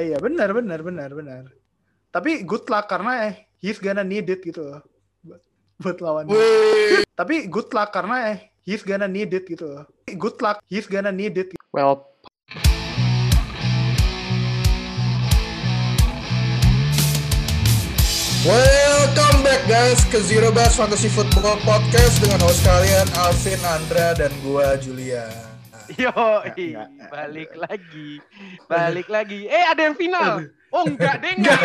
iya benar benar benar benar. Tapi good luck karena eh he's gonna need it gitu loh. Buat, buat lawan. Tapi good luck karena eh he's gonna need it gitu loh. Good luck he's gonna need it. Well, Welcome back guys ke Zero Base Fantasy Football Podcast dengan host kalian Alvin, Andra, dan gua Julia. Yo, Enggak, enggak. balik lagi, balik lagi. Eh, ada yang final. Oh, enggak deh, enggak.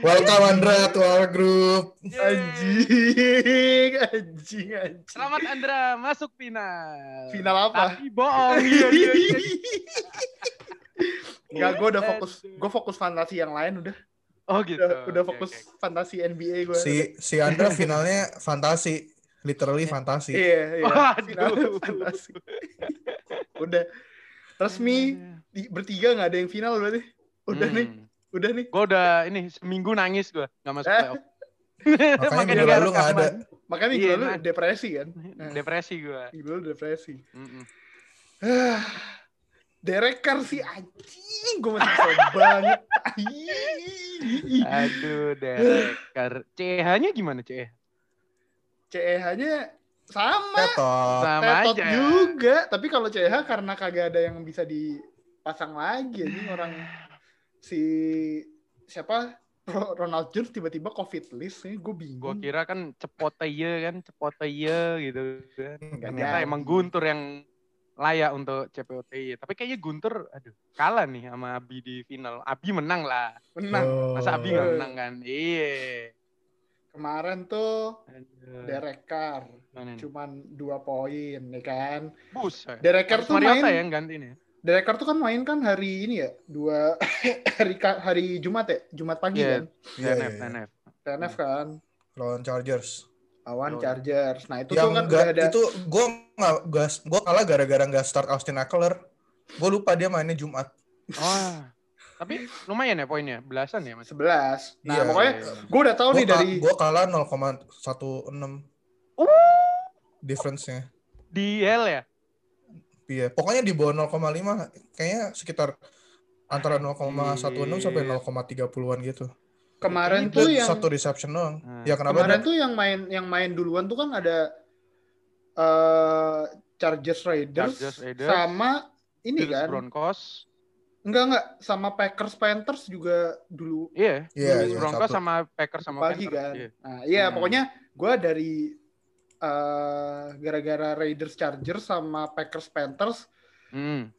Welcome Andra to our group. Anjing, anjing, anjing. Selamat Andra masuk final. Final apa? Tapi bohong. Iya, iya, iya. Enggak, gue udah fokus, gue fokus fantasi yang lain udah. Oh gitu. Udah, udah fokus oke. fantasi NBA gue. Si si Andra finalnya fantasi, literally fantasi. Iya, iya. Waduh. Fantasi. udah resmi di- bertiga nggak ada yang final berarti. Udah nih, Hmm. udah nih. Gue udah ini seminggu nangis gue nggak masuk Eh. playoff. Makanya Makanya minggu lalu nggak ada. Makanya minggu Iya, lalu nah. depresi kan. Depresi gue. Minggu lalu depresi. Mm-mm. Ah, Derek Carr sih anjing, gue masih kesel banget. Aduh, Derekar. CH-nya gimana CH? CEH-nya sama, Tetot. Sama tetot aja. juga. Tapi kalau CEH karena kagak ada yang bisa dipasang lagi, ini orang si siapa Ro- Ronald Jones tiba-tiba COVID list, nih gue Gue bingung. kira kan cepoteye kan, cepoteye gitu kan. Ternyata emang Guntur yang layak untuk CPOTY. Tapi kayaknya Guntur, aduh, kalah nih sama Abi di final. Abi menang lah. Menang. Oh. Masa Abi nggak menang kan? Iya. Kemarin tuh. Derek Carr Mana cuman dua poin, ya kan? Buset. Derek Carr Harus tuh Mariota main- yang ganti nih. Derek Carr tuh kan main kan hari ini ya, dua hari hari Jumat ya, Jumat pagi Iya. kan, Iya, TNF, iya. TNF. TNF kan, Lawan Chargers. lawan Oh. Chargers. Nah itu yang tuh kan udah ada itu gue nggak gas gue kalah gara-gara nggak start Austin Eckler gue lupa dia mainnya Jumat Oh. Tapi lumayan ya poinnya, belasan ya Mas. 11. Nah Iya. pokoknya gue udah tahu gue nih dari gue kalah 0,16 difference-nya Di L ya? iya pokoknya di bawah 0,5 kayaknya sekitar antara 0,16 sampai 0,30-an gitu kemarin Itu tuh yang satu reception doang Nah, ya kenapa kemarin ada tuh yang main yang main duluan tuh kan ada eh Chargers Raiders, Chargers, Raiders, sama ini Bills, kan Broncos. Enggak enggak sama Packers Panthers juga dulu Iya, Iya, Bills, iya, Broncos satu. sama Packers sama pagi Panthers. kan. Iya. Nah, iya Hmm. pokoknya gue dari eh, gara-gara Raiders Chargers sama Packers Panthers Hmm.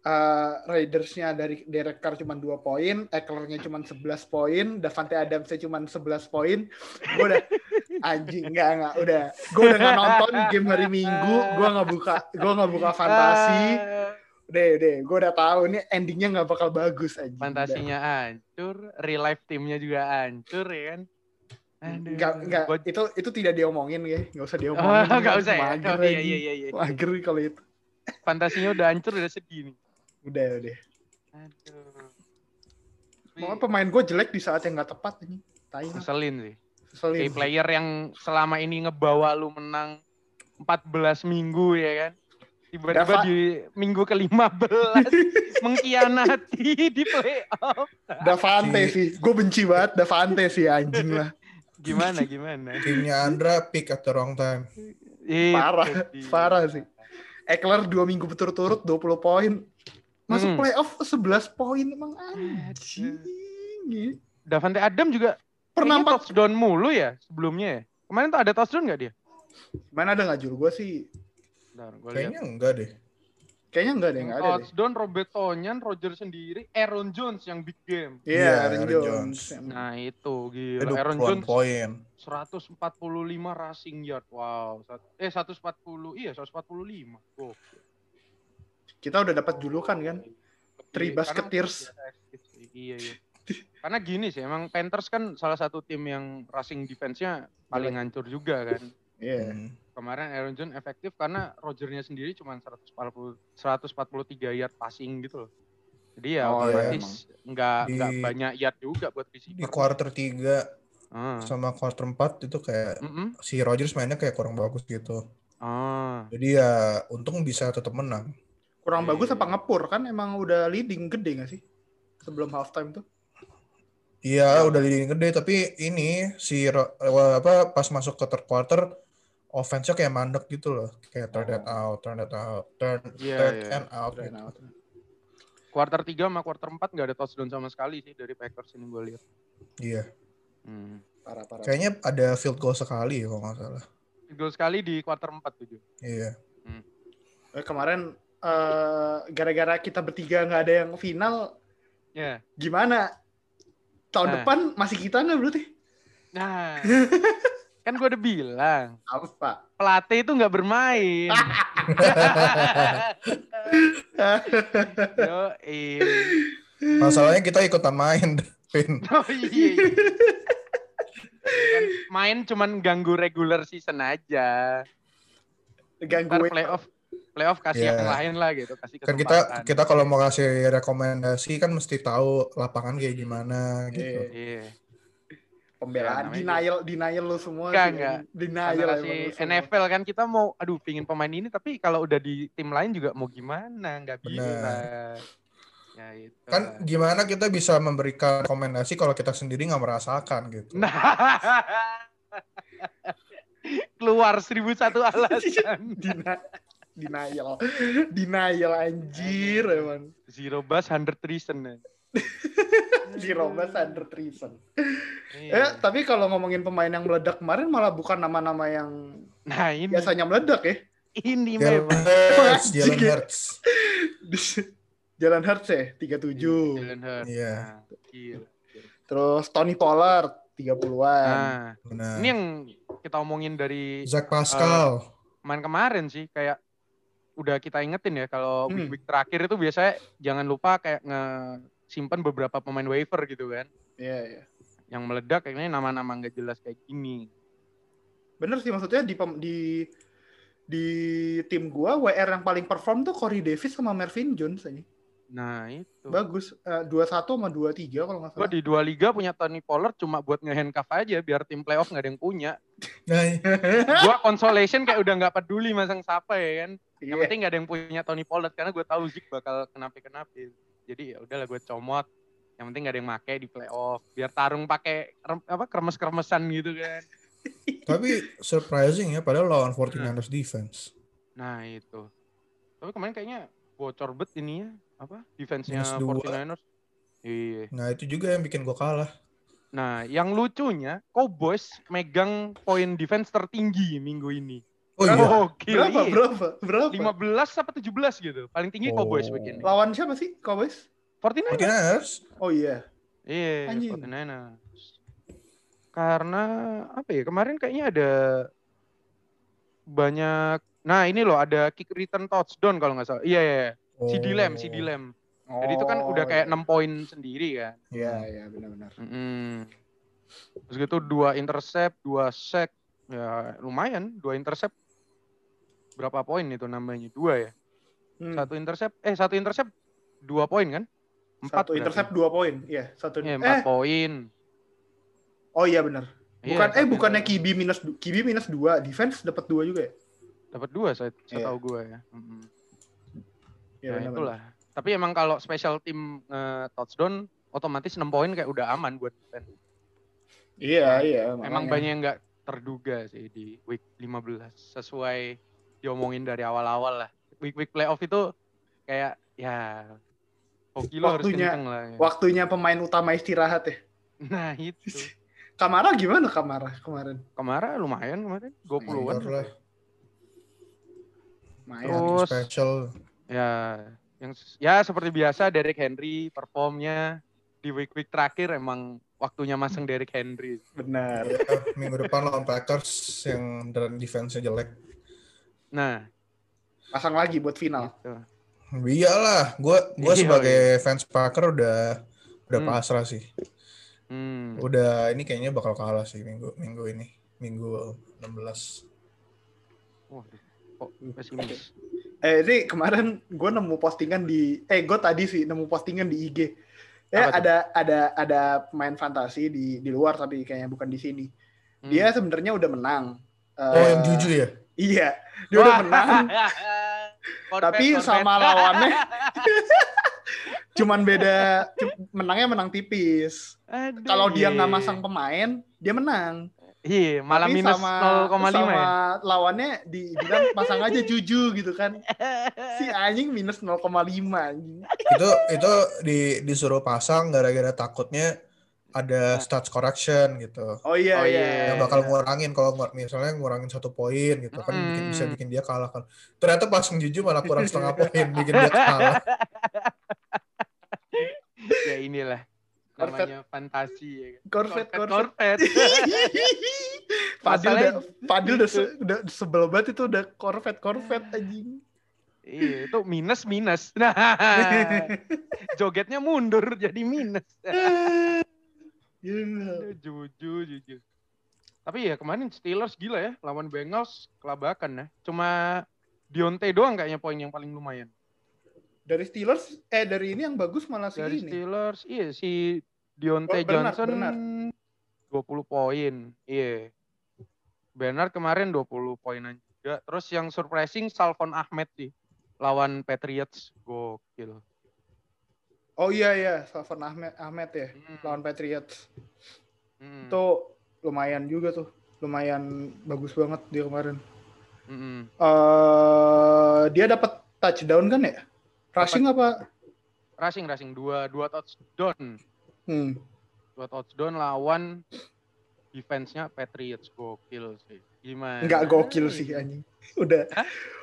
eh, Raidersnya dari Derek Carr cuma 2 poin, Eckler-nya cuma 11 poin, Davante Adams-nya cuma 11 poin. Gue udah anjing enggak enggak udah. Gue udah nggak nonton game hari Minggu, gue nggak buka gue nggak buka fantasi. Deh, deh, gue udah tahu ini endingnya nggak bakal bagus aja. fantasinya hancur, real life timnya juga hancur ya kan. Aduh. Enggak, enggak. Gua- Itu itu tidak diomongin ya, nggak usah Oh, diomongin. nggak usah ya. Mager Oh, iya, iya, iya, iya. Mager kalau itu. Fantasinya udah hancur, udah sedih nih. Udah, udah. Aduh. Mau pemain gue jelek di saat yang nggak tepat ini. Tai lah. Ngeselin sih. Keselin. Kayak player yang selama ini ngebawa lu menang 14 minggu ya kan. Tiba-tiba Dava- di minggu ke-15 mengkhianati di playoff. Davante Si- sih. Gue benci banget Davante sih anjing lah. Gimana gimana? timnya Andra pick at the wrong time Itu Parah, parah sih. Eckler dua minggu berturut-turut 20 poin. Masuk Hmm. playoff 11 poin emang anjing. Davante Adam juga Pernah touchdown mulu ya sebelumnya ya. Kemarin tuh ada touchdown nggak dia? Mana ada nggak juru gue sih? Bentar, gua lihat. kayaknya enggak deh Kayaknya enggak deh, enggak ada deh. touchdown Robert Tonyan, Roger sendiri, Aaron Jones yang big game. Iya, Iya, Aaron Aaron Jones. Jones. Nah itu gila. Aaron 20 Jones poin 145 rushing yard. Wow. Eh 140. Iya 145. Oh. Kita udah dapat julukan kan? Three Iya, Basketeers. karena- Iya iya. Karena gini sih, emang Panthers kan salah satu tim yang rushing defense-nya paling hancur juga kan. Iya. Hmm. Kemarin Aaron Jones efektif karena Rogernya sendiri cuma 140 143 yard passing gitu loh. Jadi ya Oh, iya, otomatis nggak Di- nggak banyak yard juga buat di receiver. quarter 3 Ah. sama quarter 4 itu kayak Mm-mm. si Rodgers mainnya kayak kurang bagus gitu Ah. jadi ya untung bisa tetap menang Kurang Iya, bagus apa iya. ngepur kan emang udah leading gede gak sih? Sebelum halftime tuh. Iya, udah leading gede tapi ini si apa pas masuk ke third quarter offense-nya kayak mandek gitu loh. Kayak turn that out, turn that out, turn Iya, third iya. and out. Keren gitu. amat. Quarter 3 sama quarter 4 nggak ada touchdown sama sekali sih dari Packers ini gue lihat. Iya. Hmm. Parah parah. Kayaknya ada field goal sekali ya kalau nggak salah. Gol sekali di quarter 4 tujuh. Iya. Eh, kemarin eh, gara-gara kita bertiga nggak ada yang final, Ya. gimana? Tahun Nah. depan masih kita nggak berarti? Nah, kan gue udah bilang Apa? pelatih itu nggak bermain. Yo, Masalahnya kita ikutan main, Vin. Oh iya. iya. Kan main cuman ganggu regular season aja. Ntar Gangguin. playoff playoff kasih Iya. yang lain lah gitu, kasih Kan kita kita kalau mau kasih rekomendasi kan mesti tahu lapangan kayak gimana gitu. Iya. Pembelaan, Ya, denial, denial lu semua. Enggak, sih. enggak. Denial si. NFL kan kita mau aduh pingin pemain ini tapi kalau udah di tim lain juga mau gimana nggak bisa Benar. ya itu Kan gimana kita bisa memberikan rekomendasi kalau kita sendiri nggak merasakan gitu. nah keluar seribu satu alasan denial. Denial anjir emang. zero bus hundred reason ya. Dirobas under treason. Iya. Eh, tapi kalau ngomongin pemain yang meledak kemarin malah bukan nama-nama yang nah ini biasanya meledak ya. ini Jalen memang Hurts, Jalen Anjing. Hurts. Jalan Hurts ya, 37. Jalen Hurts. Iya. Nah, gila. Terus Tony Pollard, 30-an. Nah, Benar. ini yang kita omongin dari Zach Pascal. main kemarin sih kayak udah kita ingetin ya kalau Hmm. week week terakhir itu biasanya jangan lupa kayak nge simpan beberapa pemain waiver gitu kan Iya, iya. yang meledak kayaknya nama-nama nggak jelas kayak gini Bener sih maksudnya di di di tim gua WR yang paling perform tuh Corey Davis sama Mervin Jones aja. nah itu Bagus. Eh, 21 sama 23 kalau nggak salah. di dua liga punya Tony Pollard cuma buat ngehandcuff aja biar tim playoff nggak ada yang punya Nah, gue consolation kayak udah nggak peduli masang siapa ya kan yang Iya. penting nggak ada yang punya Tony Pollard karena gue tahu Zik bakal kenapa kenapa jadi ya udahlah gue comot. Yang penting nggak ada yang make di playoff. Biar tarung pakai apa kremes kremesan gitu kan. Tapi surprising ya padahal lawan 49ers defense. nah itu. Tapi kemarin kayaknya bocor bet ini ya apa defense-nya Minus dua. 49ers iya. Nah, itu juga yang bikin gua kalah. nah yang lucunya Cowboys megang poin defense tertinggi minggu ini Oh iya. Gokil, Berapa? iya. Berapa? Berapa? 15 apa 17 gitu. Paling tinggi Oh. Cowboys begini. Lawan siapa sih Cowboys? 49ers. 49ers. Oh iya. Iya, Anjing. 49ers. Karena apa ya? Kemarin kayaknya ada banyak Nah, ini loh ada kick return touchdown kalau nggak salah. Iya, iya. iya. Si Oh. Dilem, si Dilem. Jadi itu kan udah kayak 6 poin sendiri kan. Iya, iya benar-benar. Mm-mm. Terus gitu dua intercept, dua sack. Ya lumayan, dua intercept. Berapa poin itu namanya? Dua ya? Hmm. Satu intercept, eh satu intercept dua poin kan? Empat Satu berarti. intercept dua poin. Iya, satu. Eh, empat poin. oh iya benar. Iya, Bukan eh bukannya. Kibi minus Kibi minus dua, defense dapat dua juga ya? dapat dua saya, saya Iya. tahu gue ya. Iya nah, benar. itulah. Tapi emang kalau special team eh, touchdown otomatis 6 poin kayak udah aman buat defense. Iya, iya. Emang makanya. banyak yang nggak terduga sih di week 15 sesuai diomongin dari awal-awal lah. Week-week playoff itu kayak ya hoki lo harus Waktunya- kenceng lah. Ya. Waktunya pemain utama istirahat ya. Nah itu. Kamara gimana Kamara kemarin? Kemarin lumayan kemarin 20-an. Keluar lah. Main. Terus- Special. Ya, yang ya seperti biasa Derek Henry performnya di week-week terakhir emang waktunya masang Derek Henry. Benar. Ya, minggu depan lawan Packers yang dan defense-nya jelek. Nah, Pasang lagi buat final. gitu. Iyalah, gue gue Iya, sebagai fans Packer udah udah Hmm. pasrah sih. Hmm. Udah ini kayaknya bakal kalah sih minggu minggu ini. Minggu 16. Wah, kok pesimis. Eh ini kemarin gue nemu postingan di eh gue tadi sih nemu postingan di IG. Ya Apa ada ada ada pemain fantasi di di luar tapi kayaknya bukan di sini. Hmm. Dia sebenarnya udah menang. Oh, Eh, yang jujur ya? Iya, dia udah menang. Tapi sama lawannya cuman beda menangnya menang tipis. Kalau dia nggak iya. masang pemain, dia menang. Iya, malah Tapi minus sama, 0,5 sama ya. lawannya dibilang pasang aja juju gitu kan. Si anjing minus 0,5 anjing. itu itu di disuruh pasang gara-gara takutnya ada stats correction gitu. Oh iya Oh, iya. iya. yang bakal ngurangin kalau misalnya ngurangin satu poin gitu kan bikin, bisa bikin dia kalah kan ternyata pasang jujur malah kurang setengah poin bikin dia kalah ya inilah Corvette. namanya fantasi ya kan. Corvette, Corvette, Corvette. Fadil udah, Fadil udah, se- udah sebel banget itu udah Corvette, Corvette anjing. Iya, itu minus minus. Nah, jogetnya mundur jadi minus. Gila. Aduh, Juju, juju. Tapi ya kemarin Steelers gila ya, lawan Bengals kelabakan ya. Cuma Dionte doang kayaknya poin yang paling lumayan. Dari Steelers, eh dari ini yang bagus malah si Dari ini. Steelers, iya si Dionte Oh, Bernard, Johnson Bernard. 20 poin. Iya. Bernard kemarin 20 poinan juga. Terus yang surprising Salvon Ahmed sih lawan Patriots gokil. Oh iya iya, Salvan Ahmed Ahmed ya, Hmm, lawan Patriots. hmm, Itu lumayan juga tuh. Lumayan bagus banget dia kemarin. hmm. eh dia dapat touchdown kan ya? Rushing apa? Rushing rushing dua dua touchdown. Hmm. Dua touchdown lawan defense-nya Patriots gokil sih. Gimana? Enggak gokil sih anjing. Udah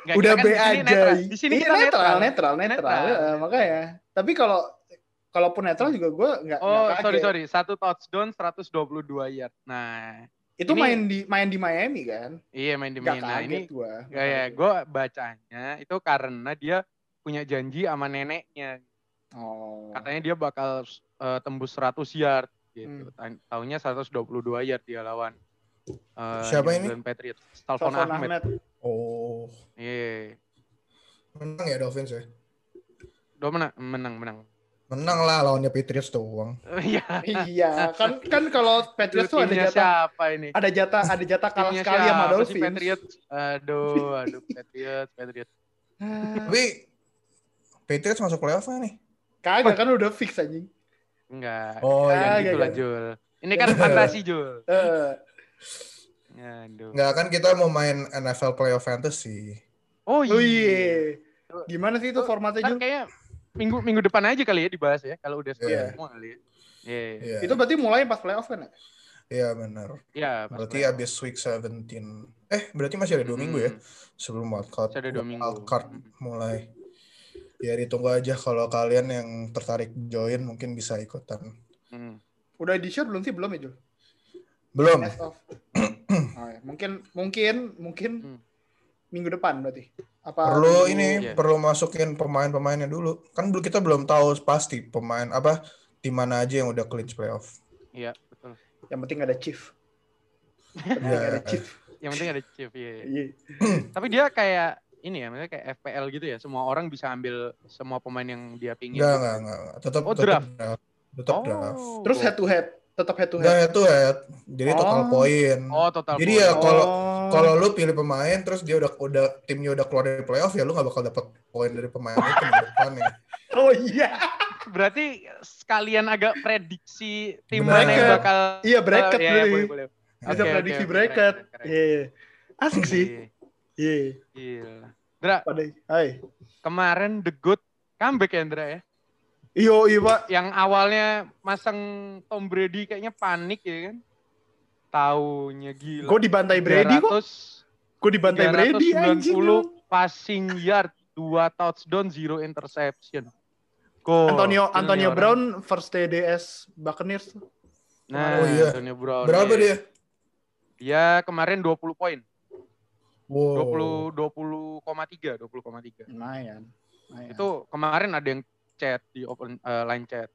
Nggak, udah B kan di sini aja. netral. Di sini Iya, kita netral, netral, netral, Netral. Eh, makanya. Tapi kalau kalaupun netral juga gue nggak Oh, nggak sorry sorry. Satu touchdown 122 yard. Nah, Itu Ini- main di main di Miami kan? iya main di main. Nah, ini gue. ya, ya gue bacanya itu karena dia punya janji sama neneknya. Oh. Katanya dia bakal eh, tembus 100 yard Hmm. gitu. Ta- Taunya 122 yard dia lawan. eh, Siapa New ini? Patriots. Salvan Ahmed. Ahmed. oh Iya. menang ya Dolphins ya Do menang, menang, menang. Menang lah lawannya Patriots doang Iya. iya, kan kan kalau Patriots tuh ada jatah siapa ini? ada jatah ada jatah kalah Timnya sekali sama Dolphins. Patriots. Aduh, aduh Patriots, Patriots. Ah, tapi Patriots masuk playoff nih Kagak kan udah fix anjing. Enggak. oh Jangan Ah, iya iya, gitu lah, iya. Jul. Ini kan fantasi, Jul. Eh, Aduh. nggak kan kita mau main NFL playoff fantasy Oh oh iya. iya. Gimana sih itu formatnya Kan Jul? kayaknya minggu minggu depan aja kali ya dibahas ya kalau udah selesai Iya. semua kali ya. Iya. Iya Itu berarti mulai pas playoff kan ya? iya benar Iya, pas berarti playoff. abis week 17 eh berarti masih ada dua minggu ya Hmm, sebelum wildcard Masih ada dua minggu. wildcard mulai ya ditunggu aja kalau kalian yang tertarik join mungkin bisa ikutan Hmm. Udah di share belum sih? Belum ya Jul? belum. Oh, ya. Mungkin mungkin mungkin Hmm. Minggu depan berarti. Apa perlu minggu- ini Iya. perlu masukin pemain-pemainnya dulu kan belum kita belum tahu pasti pemain apa di mana aja yang udah clinch playoff Iya, betul. Yang penting ada chief. Yang penting Iya. ada chief. Yang penting ada Chief ya. Iya. Tapi dia kayak ini ya, maksudnya kayak FPL gitu ya. Semua orang bisa ambil semua pemain yang dia pingin. enggak enggak enggak tetap Oh, tetap draft. draft tetap Oh. draft Terus head to head, tetap head to enggak head. head to head jadi total Oh. poin Oh, total Jadi poin. ya kalau- Oh. Kalau lu pilih pemain terus dia udah udah timnya udah keluar dari playoff ya lu nggak bakal dapat poin dari pemain itu di depannya Oh iya. Berarti sekalian agak prediksi tim mana yang bakal Iya bracket iya, berarti. boleh, boleh. Bisa oke, prediksi oke, bracket. Iya. Asik sih. Iya, Iya. Gila. Dra, hai. kemarin The Good comeback ya, Dra ya? Iyo, iya, Pak. Yang awalnya masang Tom Brady kayaknya panik ya kan? Taunya gila. Gue dibantai Brady kok. 300 Gue dibantai Brady 390 anjing. passing yard, 2 touchdown, 0 interception. Gokil Antonio nih Antonio orang. Brown first TDS Buccaneers. Nah, Oh, iya. Antonio Brown. berapa iya. dia Dia kemarin 20 poin. wow 20 20,3, 20,3. Lumayan. Lumayan. Itu kemarin ada yang chat di open eh, line chat.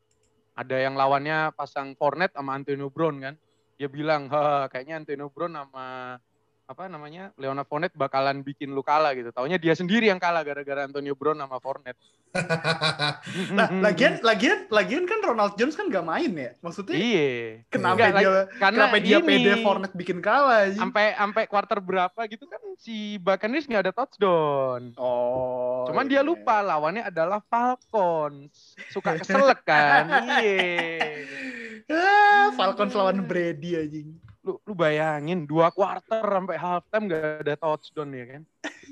Ada yang lawannya pasang Fournette sama Antonio Brown kan. Dia bilang, "Ha, kayaknya Antonio Brown sama apa namanya Leona Fournette bakalan bikin lu kalah gitu. Taunya dia sendiri yang kalah gara-gara Antonio Brown sama Fournette. Nah, lagian lagian lagian kan Ronald Jones kan gak main ya. Maksudnya iya. kenapa Enggak, dia Karena kenapa dia ini, pede Fournette bikin kalah anjing? sampai sampai quarter berapa gitu kan si Buccaneers nggak ada touchdown. Oh. Cuman dia iya. lupa lawannya adalah Falcons. Suka keselek kan. Iya. Ah, Falcons lawan Brady anjing. Lu, lu bayangin dua quarter sampai halftime gak ada touchdown ya kan.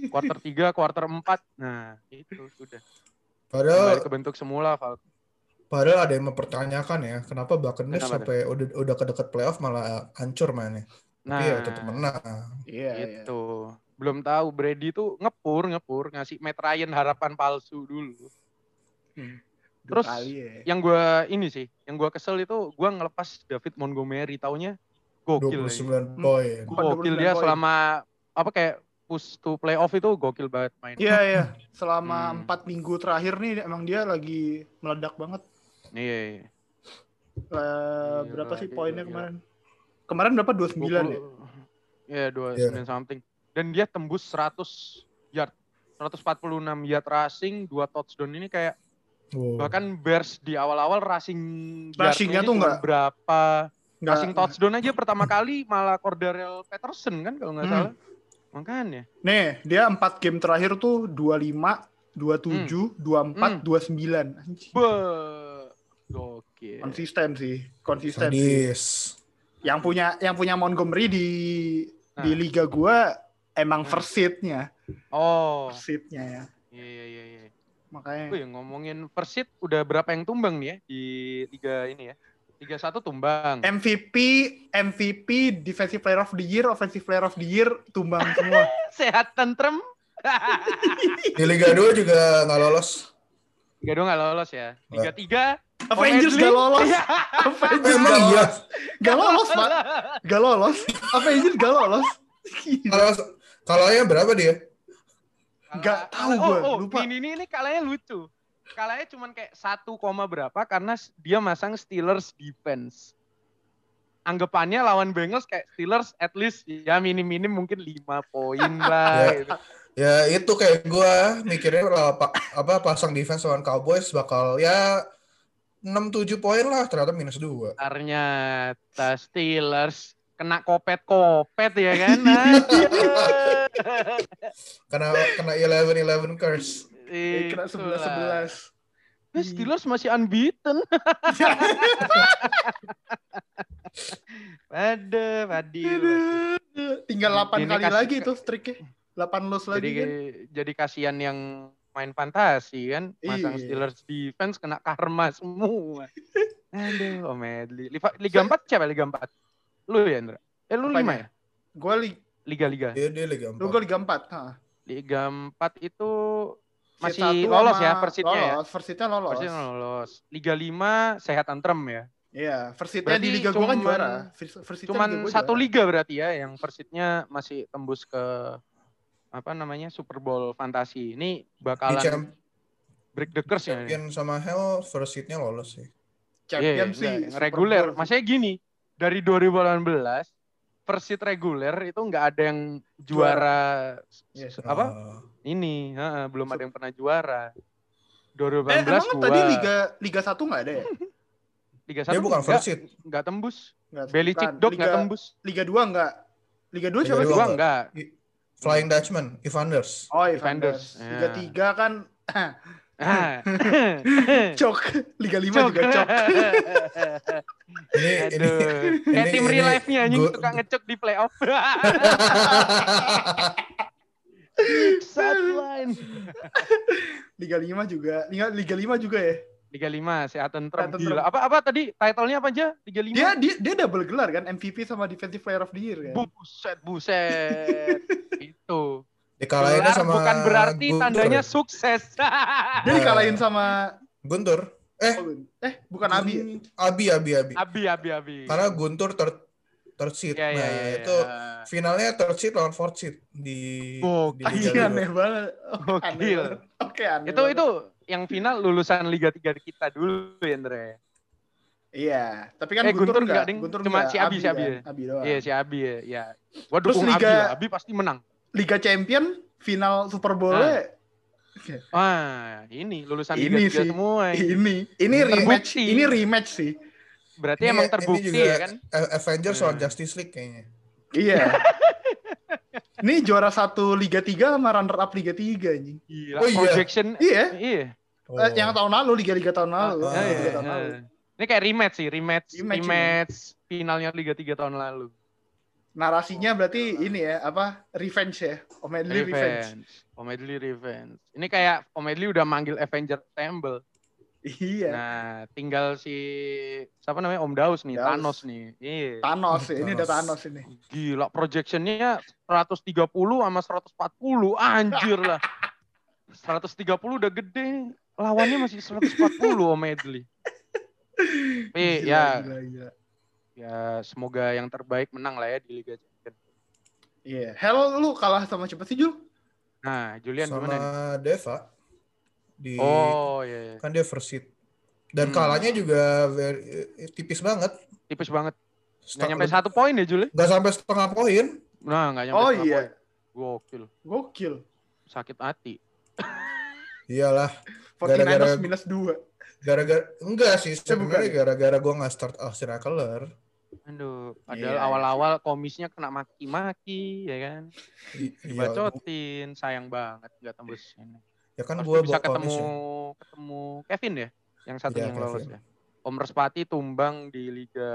Quarter 3, quarter 4. Nah, itu sudah. Padahal Kembali ke bentuk semula Falcons. padahal ada yang mempertanyakan ya, kenapa Buccaneers Kenapa sampai udah udah ke dekat playoff malah hancur mainnya. Nah, Tapi ya tetap menang. Iya, iya. itu. Belum tahu Brady tuh ngepur, ngepur ngasih Matt Ryan harapan palsu dulu. Dua Terus, kali ya. Yang gua ini sih, yang gua kesel itu gua ngelepas David Montgomery taunya gokil. ya. 29 poin. Gokil 29 dia poin. selama apa kayak push to playoff itu gokil banget main. Iya, iya. Selama Hmm. empat minggu terakhir nih emang dia lagi meledak banget. Iya. iya. Eh, Gila, berapa sih poinnya gila. kemarin? Kemarin berapa? 29 ya? 20 Iya, dua Iya. sembilan something. Dan dia tembus 100 yard, 146 yard rushing, dua touchdown ini kayak Wow. bahkan Bears di awal-awal rushing Rushing-nya tuh nggak- berapa Nggak, rushing touchdown aja pertama kali malah Cordarrelle Patterson kan kalau nggak Hmm. salah. Makanya. Nih, dia 4 game terakhir tuh 25, 27, 24, Hmm. 29. Anjing. Be gokil. Konsisten sih, konsisten. Sadis. Yang punya yang punya Montgomery di di Nah. liga gua emang Nah. first seat-nya, Oh, first seat-nya ya. iya iya iya. Makanya Wih, ngomongin seed udah berapa yang tumbang nih ya di liga ini ya? Liga satu tumbang. MVP, MVP, Defensive Player of the Year, Offensive Player of the Year tumbang semua. Sehat tentrem. Di Liga 2 juga nggak lolos. Liga dua nggak lolos ya. Liga tiga. Avengers Medley. gak lolos. Iya. Avengers Emang gak iya. lolos. Gak lolos, Pak. Gak lolos. Avengers gak lolos. Gila. Kalau kalahnya berapa dia? Nggak Kalah- tahu oh, gua, oh, lupa. Ini, ini, ini kalahnya lucu. Kalahnya cuman kayak 1, koma berapa karena dia masang Steelers defense. Anggapannya lawan Bengals kayak Steelers at least ya minim-minim mungkin 5 poin lah Ya. gitu. Ya itu kayak gua mikirnya kalau pa- apa pasang defense lawan Cowboys bakal ya 6-7 poin lah ternyata minus 2. Ternyata Steelers kena kopet-kopet ya kan. Karena kena 11-11 curse. Eh, Kena Itulah. 11-11. Nah, Steelers masih unbeaten. Ada, Fadil. Tinggal 8 Ini kali kasih- lagi tuh streaknya. 8 loss lagi Jadi kan. jadi kasihan yang main fantasi kan, masang Iya. Steelers defense kena karma semua. Aduh, Om Edli. Liga, Liga 4 siapa Liga 4? Lu ya, Indra? Eh, lu Apanya? 5 ya? Gue li Liga-liga. Dia dia Liga lu 4. gue Liga 4. Ha. Liga 4 itu masih lolos ya persitnya ya? Lolos, first seat-nya lolos. Persitnya lolos. Liga 5 sehat antrem ya. Iya, Berarti di Liga gue kan juara. Seat-nya Cuman Liga gua satu juara. liga berarti ya yang persitnya masih tembus ke apa namanya Super Bowl fantasi. Ini Di bakalan champ- break the curse ya. ini. champion sama Hell first seat-nya lolos sih. Champion Iya, sih. Super reguler. Maksudnya gini, dari 2018 first seat reguler itu nggak ada yang juara, Yes. apa Uh, ini, heeh, belum ada yang pernah juara. Eh, 2018 emang gua tadi Liga Liga 1 nggak ada ya? Liga dia 1 bukan seat. nggak tembus. Dog Liga, nggak tembus. Liga 2 nggak? Liga 2 Liga siapa dua sih? Gua nggak. enggak. Flying Dutchman, Evanders. Oh, Defenders. Evander. Liga Ya. 3 kan Ah. cok. Liga 5 Cok. juga cok. Ini ini Aduh. Kayak ini- tim ini real life-nya anjing gua- suka ngecok di playoff. Sideline. Liga 5 juga. Liga Liga 5 juga ya. Liga 5 sehat tentrem Sehat gila. Apa apa tadi title-nya apa aja? Liga 5. Dia dia dia double gelar kan MVP sama Defensive Player of the Year kan. buset buset. Itu. Dikalahin sama bukan berarti Guntur tandanya ya? sukses. Dia dikalahin sama Guntur. Eh, eh bukan Abi. ya? Abi, Abi, Abi. abi abi abi. Karena Guntur third, third seat. ya, ya, nah, ya, itu ya. finalnya third seat lawan fourth seat di, Gokil. di Liga aneh banget. Oh, aneh. Oke aneh. Itu banget. itu yang final lulusan Liga 3 kita dulu ya, Andre. Iya, tapi kan Eh, Guntur, Guntur enggak. Guntur Cuma si Abi, si kan. Abi ya. Abi doang. Iya si Abi ya. ya. Gua dukung Abi Liga- lah. Abi pasti menang. Liga Champion final Super Bowl Nah. Wah, ini lulusan Liga Ini 3 sih. semua. ini. ini ini Terbukti. rematch ini rematch sih. Berarti Ini- emang ini terbukti juga ya kan? Avengers Hmm. lawan Justice League kayaknya. Iya. ini juara satu Liga 3 sama runner up Liga 3 anjing. Gila, Oh, iya. projection. Iya, Iya. Oh. eh, yang tahun lalu Liga-Liga tahun lalu. Ah, Ya, Liga ya, tahun lalu. Ini kayak rematch sih, rematch, Rematch rematch, finalnya Liga 3 tahun lalu. Narasinya berarti ini ya, apa? Revenge ya. Omedley revenge. Revenge. Omedley revenge. Ini kayak Omedley udah manggil Avenger Assemble. Iya. Nah, tinggal si siapa namanya Om Daus nih, Daus. Thanos nih. Iya. Thanos ya. Ini udah Thanos. Thanos ini. Gila, projectionnya 130 sama 140. Anjir lah. 130 udah gede. Lawannya masih 140 Om Edley. Tapi Gila, ya, gila, gila. Ya semoga yang terbaik menang lah ya di Liga Champions. Iya. Hell lu kalah sama siapa sih Jul? Nah, Julian sama gimana nih? Deva di Oh, iya, iya. kan dia first seed. Dan Hmm. kalahnya juga very- eh, tipis banget. Tipis banget. Nggak Setengah- nyampe satu poin ya, Juli? nggak sampai setengah poin. Nah, nggak nyampe Oh setengah iya. poin. Gokil. Gokil. Sakit hati. Iyalah, 49ers Gara-gara- minus 2. gara-gara enggak sih sebenarnya gara-gara gua nggak start Austin Eckler. Aduh, padahal Iya, awal-awal komisnya kena maki-maki, ya kan? Iya, Dibacotin, sayang banget nggak tembus ini. ya kan gua bisa ketemu ya. ketemu Kevin ya, yang satu Iya, yang lolos Kevin. ya. Om Respati tumbang di Liga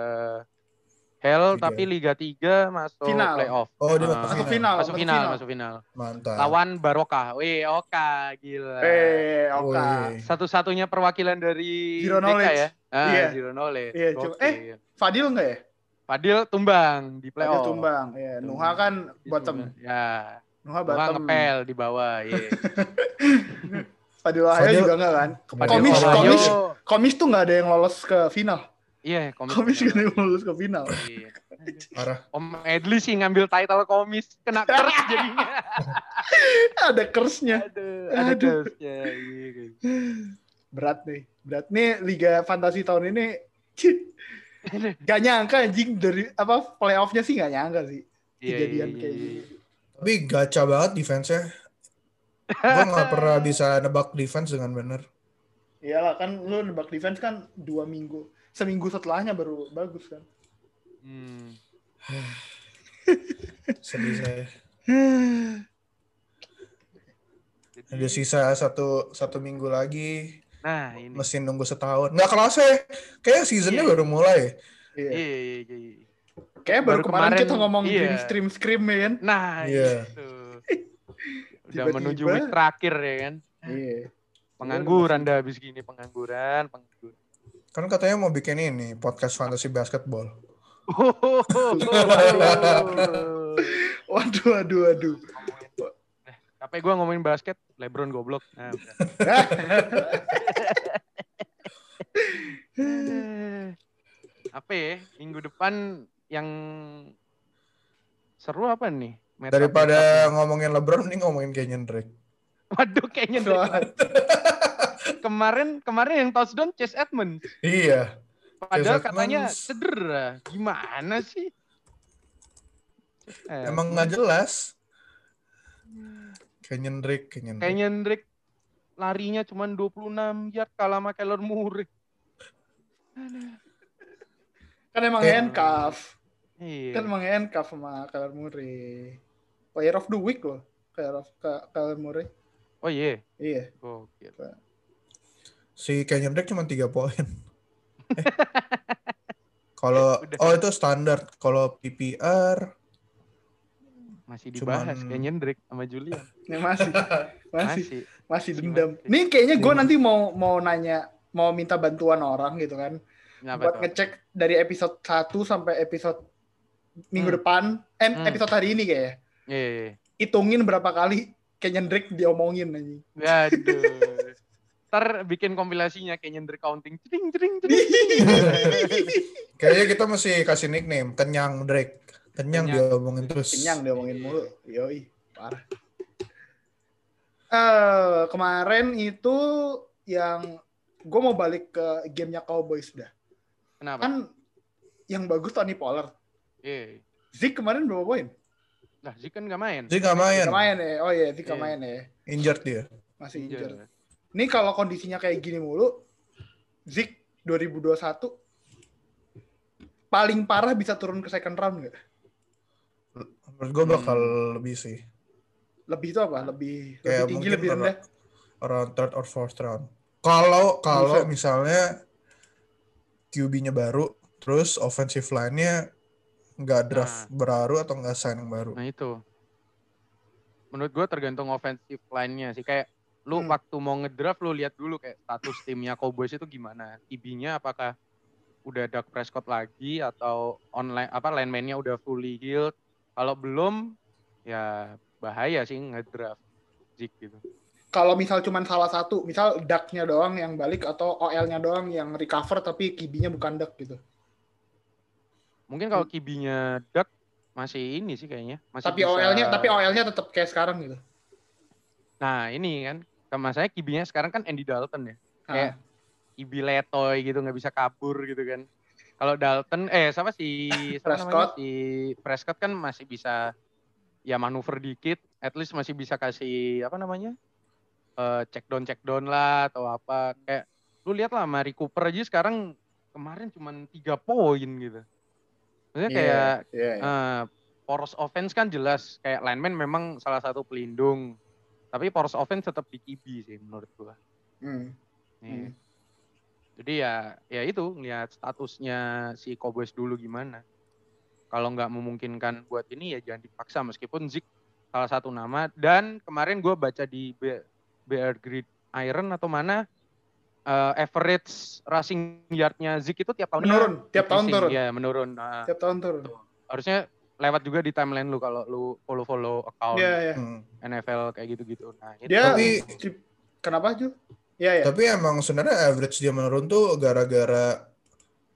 Hell, Liga. tapi Liga 3 masuk Final. playoff. Oh, dia Ah. Masuk final. final. Masuk final, masuk final. Mantap. Lawan Barokah. Wih, Oka, gila. Eh. Wih. Satu-satunya perwakilan dari Zero DK knowledge. ya. Ah, Iya. Zero knowledge. Iya, cuma- eh. Fadil enggak ya? Fadil tumbang di Fadil playoff. tumbang. Ya, Nuha kan bottom. Ya, Nuha Nuha bottom. ngepel di bawah, iya. Fadil Wahyu Fadil- juga enggak kan? Fadil Komis, komis, komis tuh enggak ada yang lolos ke final. Iya, komis. Komis enggak ada yang lolos ke final. Iya. Parah. Om Edli sih ngambil title komis kena curse jadinya. ada curse-nya. Aduh, ada Aduh. curse-nya. Iya, iya. Berat nih. Berat nih Liga Fantasi tahun ini. Gak nyangka anjing dari apa playoff-nya sih gak nyangka sih. Iya, Kejadian iya, kayak iya. gini. Tapi gacha banget defense-nya. Gua nggak pernah bisa nebak defense dengan bener. Iyalah kan lu nebak defense kan dua minggu. Seminggu setelahnya baru bagus kan. Hmm. Sedih saya. Jadi- Ada sisa satu satu minggu lagi. Nah, ini. Mesin nunggu setahun. Nggak kerasa ya. Kayak seasonnya Iya. baru mulai. Iya. Iya, iya, iya, iya. Kayak baru, Baru kemarin, kemarin, kita ngomong iya. Dream Stream Scream ya kan. Nah, Iya. itu. Udah Tiba-tiba. menuju week terakhir ya kan. Iya. Pengangguran dah habis gini, pengangguran, pengangguran. Kan katanya mau bikin ini podcast fantasy basketball. Waduh, waduh, waduh. Capek gue ngomongin basket, Lebron goblok. Nah, apa ya? Minggu depan yang seru apa nih? Matchup- Daripada ngomongin LeBron, nih ngomongin Kenyon Drake. Waduh, kayaknya dari kemarin kemarin yang touchdown Chase Edmonds. Iya. Padahal Chase katanya Edmonds. cedera. Gimana sih? Eh, Emang nggak jelas. Kenyon Drake, Kenyon Drake. kayaknya Drake larinya cuma 26 yard kalah sama Kyler Murray. Kan emang Kayak- handcuff. Iya. Kan emang handcuff sama Kyler Murray. Player of the week loh. Ka- Kyler Murray. Oh iya. Iya. Gokil. Si Kenyon Drake cuma 3 poin. Eh. Kalau oh itu standar. Kalau PPR Masih Cuman- dibahas Kenyon Drake sama Julian. Ini masih, masih, Masih. masih Masih, dendam. masih. Nih kayaknya gue Iya. nanti mau mau nanya, mau minta bantuan orang gitu kan. Kenapa buat tuh? ngecek dari episode 1 sampai episode minggu Hmm. depan, eh Hmm. episode hari ini kayaknya. Iya, iya. Hitungin berapa kali Kenyon Drake diomongin anjing. Waduh. Ntar bikin kompilasinya Kenyon Drake counting. Cering, cering, cering. kayaknya kita mesti kasih nickname Kenyang Drake. Kenyang, Kenyang. dia omongin terus. Kenyang diomongin mulu. Yoi, parah. Eh, kemarin itu yang gue mau balik ke gamenya Cowboys dah. Kenapa? Kan yang bagus Tony Pollard. Iya. Zik kemarin berapa poin? Lah, Zik kan nggak main. Zik nggak main, Gak main ya. Oh iya, Zik gak Iya. main ya. injured dia. Masih Iya. injured. Ini kalau kondisinya kayak gini mulu, Zik 2021 paling parah bisa turun ke second round nggak? Menurut gue bakal Hmm. lebih sih. Lebih itu apa? Lebih, lebih Kayak tinggi, mungkin lebih rendah? around third or fourth round. Kalau kalau misalnya QB-nya baru, terus offensive line-nya nggak draft baru atau nggak sign yang baru. Nah itu. Menurut gue tergantung offensive line-nya sih. Kayak lu Hmm. waktu mau ngedraft lu lihat dulu kayak status timnya Cowboys itu gimana. IB-nya apakah udah Dak Prescott lagi atau online apa lineman-nya udah fully healed. Kalau belum ya bahaya sih ngedraft Zeke gitu. Kalau misal cuma salah satu, misal duck-nya doang yang balik atau OL-nya doang yang recover tapi kibinya bukan duck gitu. Mungkin kalau kibinya Dak masih ini sih kayaknya. Masih Tapi OL-nya tapi OL-nya tetap kayak sekarang gitu. Nah ini kan, sama saya kibinya sekarang kan Andy Dalton ya. Ah, Kayak Ibi letoy gitu nggak bisa kabur gitu kan. Kalau Dalton eh sama si? Prescott. si Prescott kan masih bisa ya manuver dikit, at least masih bisa kasih apa namanya? eh check down check down lah atau apa. Kayak lu lihat lah Mari Cooper aja sekarang kemarin cuma tiga poin gitu. Maksudnya Iya, kayak iya, iya. eh, poros offense kan jelas kayak lineman memang salah satu pelindung. Tapi poros offense tetap di QB sih menurut gua. Hmm. Hmm. Jadi ya ya itu ngeliat statusnya si Cowboys dulu gimana. Kalau nggak memungkinkan buat ini ya jangan dipaksa meskipun Zik salah satu nama dan kemarin gue baca di BR Grid Iron atau mana eh, average rushing yardnya Zik itu tiap tahun Menurun, tiap tahun turun. Ya menurun. Nah, Tiap tahun turun. harusnya lewat juga di timeline lu kalau lu follow-follow account Iya, iya. Hmm. NFL kayak gitu-gitu. Nah, itu Dia Tapi- di- kenapa Ju? Iya, iya. Tapi emang sebenarnya average dia menurun tuh gara-gara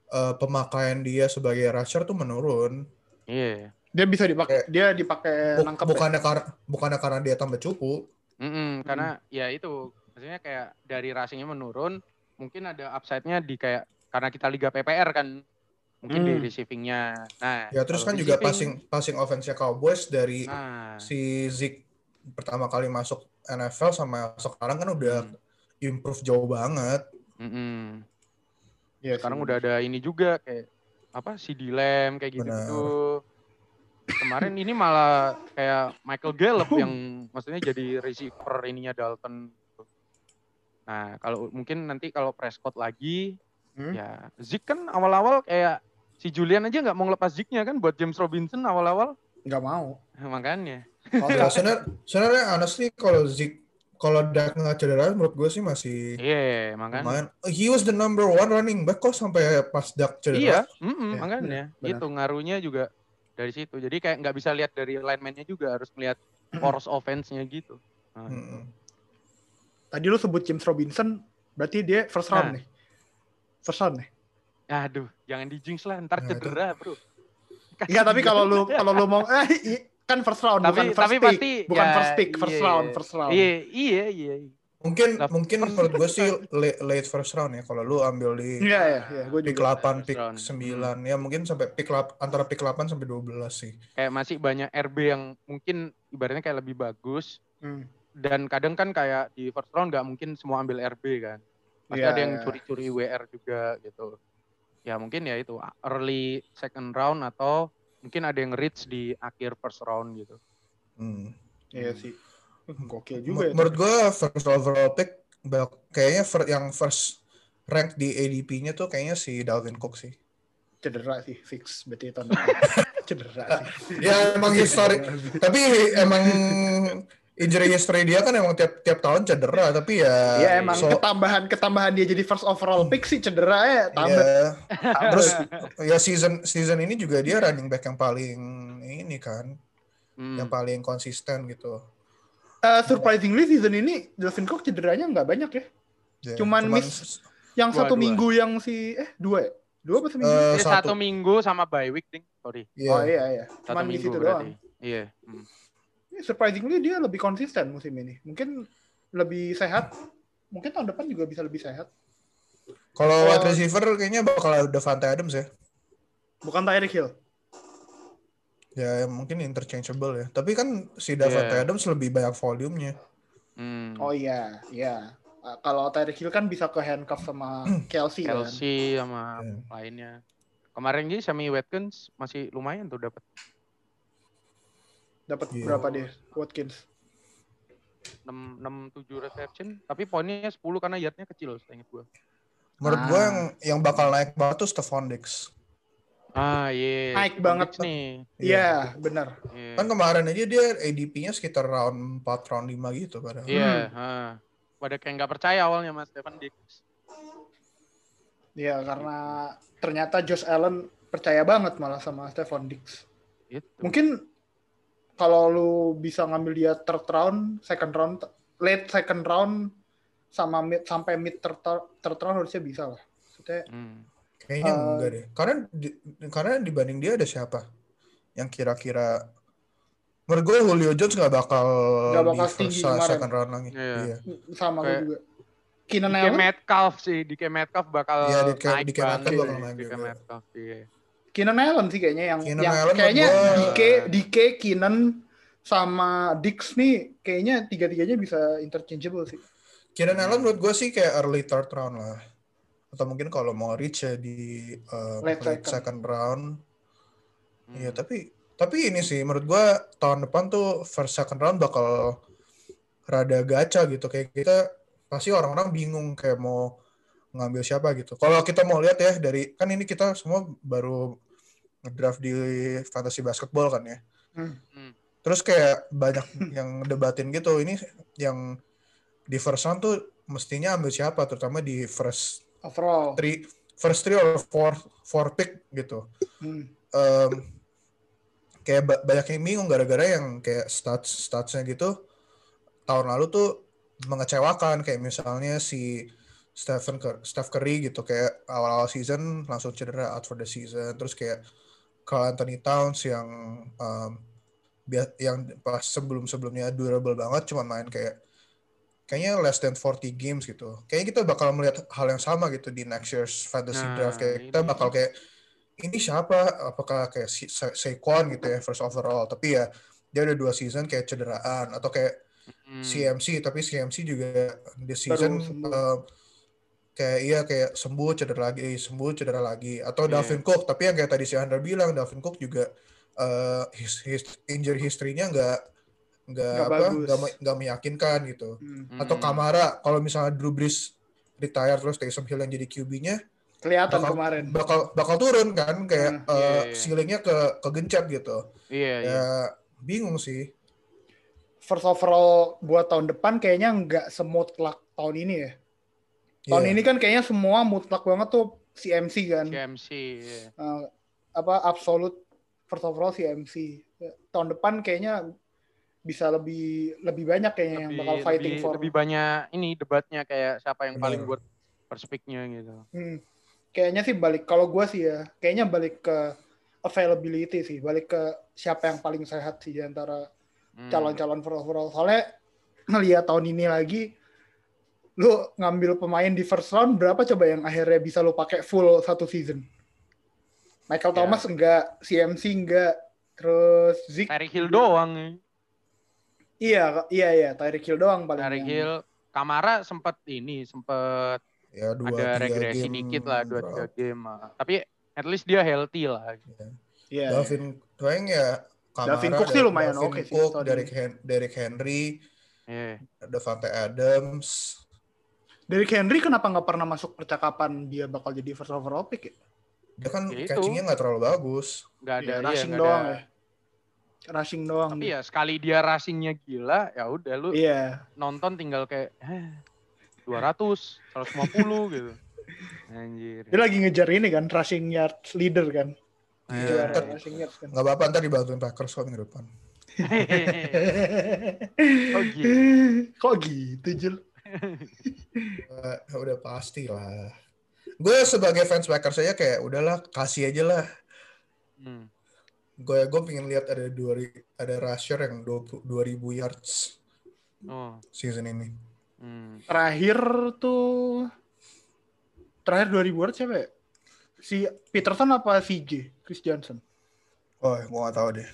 eh, pemakaian dia sebagai rusher tuh menurun. iya. Dia bisa dipakai dia dipakai Bu- nangkep. ya? bukannya karena bukannya karena dia tambah cupu. Mm-mm, karena ya itu maksudnya kayak dari rushingnya menurun mungkin ada upside-nya di kayak karena kita liga PPR kan mungkin di Hmm. receiving-nya nah Ya terus kan juga passing passing offense-nya Cowboys dari nah si Zeke pertama kali masuk NFL sama sekarang kan udah Hmm. improve jauh banget. mm-mm. Iya sekarang sih. udah ada ini juga kayak apa si Dilem kayak gitu gitu kemarin ini malah kayak Michael Gallup yang maksudnya jadi receiver ininya Dalton nah kalau mungkin nanti kalau Prescott lagi Hmm? Ya, Zik kan awal-awal kayak si Julian aja nggak mau ngelepas Ziknya kan buat James Robinson awal-awal. nggak mau. Makanya. Ya sebenarnya sebenarnya honestly kalau Zeke kalau Dak nggak cedera menurut gue sih masih Iya, makanya. lumayan. He was the number one running back kok sampai pas Dak Iya, cedera. mm-mm, Ya, makanya. benar. Itu ngaruhnya juga dari situ. Jadi kayak nggak bisa lihat dari lineman-nya juga harus melihat poros offense-nya gitu. Nah, Mm-mm. Tadi lu sebut James Robinson, berarti dia first round Nah. nih. First round nih. Aduh, jangan di jinx lah, ntar cedera, Bro. Iya, tapi kalau lu kalau lu mau eh kan first round Tapi- bukan first tapi pick. pasti, bukan ya, first pick, first iya. round, first round. Iya, iya, iya. Mungkin Lah, mungkin first- menurut gue sih late, late first round ya kalau lu ambil di Iya, iya, iya, gue pick juga. 8, First pick round. 9 ya mungkin sampai pick 8 antara pick 8 sampai 12 sih. Kayak masih banyak RB yang mungkin ibaratnya kayak lebih bagus. Hmm. Dan kadang kan kayak di first round nggak mungkin semua ambil RB kan. Pasti Iya, ada yang iya. curi-curi WR juga gitu. Ya mungkin ya itu early second round atau mungkin ada yang reach di akhir first round gitu. Hmm. Iya sih. Gokil juga ya. Menurut gue first overall pick kayaknya yang first rank di ADP-nya tuh kayaknya si Dalvin Cook sih. Cedera sih, fix berarti tahun depan. Cedera sih. Ya emang historik, tapi emang injury history dia kan emang tiap tiap tahun cedera, tapi ya Iya emang so- ketambahan ketambahan dia jadi first overall pick sih cedera ya tambah. Iya. Terus ya season season ini juga dia running back yang paling ini kan, Hmm. yang paling konsisten gitu. Eh, surprisingly season ini Delvin Cook cederanya nggak banyak ya. Ya, Cuman miss- Yang Dua, satu dua. minggu yang si eh dua ya? Dua apa seminggu? Ini satu. satu minggu sama bye week ding, sorry. Iya. Oh iya iya. Satu Cuman di minggu berarti. doang. Iya. hmm. Surprisingly dia lebih konsisten musim ini. Mungkin lebih sehat. Mungkin tahun depan juga bisa lebih sehat. Kalau Oh. wide receiver kayaknya bakal ada Devante Adams ya. Bukan Tyreek Hill. Ya mungkin interchangeable ya. Tapi kan si Devante Iya. Adams lebih banyak volumenya. Hmm. Oh iya, iya. Uh, kalau Tyreek Hill kan bisa ke handcuff sama Kelsey, kan. Kelsey sama Iya. lainnya. Kemarin sih Sammy Watkins masih lumayan tuh dapat Dapat Iya. berapa dia Watkins? 6 6 7 reception, tapi poinnya 10 karena yardnya kecil seingat gua. Menurut Ah. gue yang yang bakal naik banget tuh Stephon Diggs. Ah, iya. Naik Stephon banget Diggs nih. Iya, benar. Iya. Kan kemarin aja dia ADP-nya sekitar round 4, round 5 gitu padahal. Iya, Hmm. ah. Pada kayak nggak percaya awalnya Mas Stefan Diggs. Iya, karena ternyata Josh Allen percaya banget malah sama Stephon Diggs. Gitu. Mungkin kalau lu bisa ngambil dia third round, second round, late second round sama mid sampai mid third, third round harusnya bisa lah. Maksudnya Hmm. Kayaknya Eh. enggak deh. Karena di- karena dibanding dia ada siapa? Yang kira-kira menurut gue Julio Jones nggak bakal, Nggak bakal di first, kemarin. second round lagi. Iya. Iya. sama gue Kayak- juga. Keenan DK Allen, Metcalf sih, DK Metcalf bakal Iya, DK naik DK Metcalf bakal naik juga. Metcalf, iya. Keenan Allen sih kayaknya yang Keenan yang Allen kayaknya DK DK Keenan sama Dix nih kayaknya tiga-tiganya bisa interchangeable sih. Keenan Allen menurut gue sih kayak early third round lah. Atau mungkin kalau mau reach ya di uh, Late second. second round. Hmm. Iya, tapi tapi ini sih menurut gua tahun depan tuh first second round bakal rada gacha gitu kayak kita pasti orang-orang bingung kayak mau ngambil siapa gitu. Kalau kita mau lihat ya dari kan ini kita semua baru ngedraft di fantasy basketball kan ya. Hmm. Hmm. Terus kayak banyak yang debatin gitu ini yang di first round tuh mestinya ambil siapa terutama di first Overall. three first three or four four pick gitu Hmm. em, kayak ba- banyak yang bingung gara-gara yang kayak stats statsnya gitu tahun lalu tuh mengecewakan kayak misalnya si Stephen Steph Curry gitu kayak awal-awal season langsung cedera out for the season terus kayak Carl Anthony Towns yang bia- yang pas sebelum-sebelumnya durable banget cuma main kayak kayaknya less than 40 games gitu. Kayaknya kita bakal melihat hal yang sama gitu di next year's fantasy Nah, draft kayak kita bakal kayak ini siapa? Apakah kayak Sa- Saquon gitu ya first overall? Tapi ya dia ada dua season kayak cederaan atau kayak Hmm. CMC tapi CMC juga di season sembuh. Eh, kayak iya kayak sembuh cedera lagi sembuh cedera lagi atau Iya. Dalvin Cook tapi yang kayak tadi si Andra bilang Dalvin Cook juga eh his, his- injury history-nya nggak nggak apa nggak me- nggak meyakinkan gitu Hmm. atau Hmm. Kamara kalau misalnya Drew Brees retire terus Taysom Hill yang jadi QB-nya Kelihatan bakal kemarin. bakal bakal turun kan kayak Hmm, eh, iya, iya. ceilingnya ke kegencet gitu Iya, iya. ya bingung sih First overall buat tahun depan kayaknya nggak semutlak tahun ini ya. Tahun Iya. ini kan kayaknya semua mutlak banget tuh CMC kan. CMC. iya. Eh, apa absolute first overall CMC. Tahun depan kayaknya bisa lebih lebih banyak kayaknya yang bakal fighting lebih, for. lebih banyak ini debatnya kayak siapa yang paling buat first pick-nya gitu. Hmm. Kayaknya sih balik kalau gue sih ya, kayaknya balik ke availability sih, balik ke siapa yang paling sehat sih di antara Hmm. calon-calon first overall. Soalnya ngelihat tahun ini lagi, lu ngambil pemain di first round berapa coba yang akhirnya bisa lu pakai full satu season? Michael Ya. Thomas enggak, CMC enggak, terus Zeke Tyreek Hill doang. ya. iya iya iya Tyreek Hill doang paling. Tyreek Hill, Kamara sempet ini sempet ya dua ada regresi game dikit lah dua tiga game. ah. Tapi at least dia healthy lah. Iya. Davin Dwayne ya Kamara, Davin Cook sih lumayan oke sih Cook, ini. Hen- Derrick Henry, Iya. Devante Adams. Derrick Henry kenapa nggak pernah masuk percakapan dia bakal jadi first overall pick ya? Dia kan Ya catchingnya nggak terlalu bagus. Nggak ada Iya, iya, rushing nggak doang ada. ya. Rushing doang. Tapi ya sekali dia rushingnya gila, ya udah lu Iya. nonton tinggal kayak eh, 200, 150 gitu. Anjir. Dia lagi ngejar ini kan, rushing yards leader kan. Iya. Yards kan. Nggak apa-apa ntar dibantuin Packers kok minggu depan. Oh, gitu. Kok gitu, Jul? Udah pasti lah. Gue sebagai fans Packers aja kayak udahlah kasih aja lah. Hmm. Gue gue pengen lihat ada dua ada rusher yang 20 2000 yards Oh. season ini. Hmm. Terakhir tuh terakhir 2000 yard siapa ya? Si Peterson apa VJ? Chris Johnson. Oh, gua nggak tahu deh.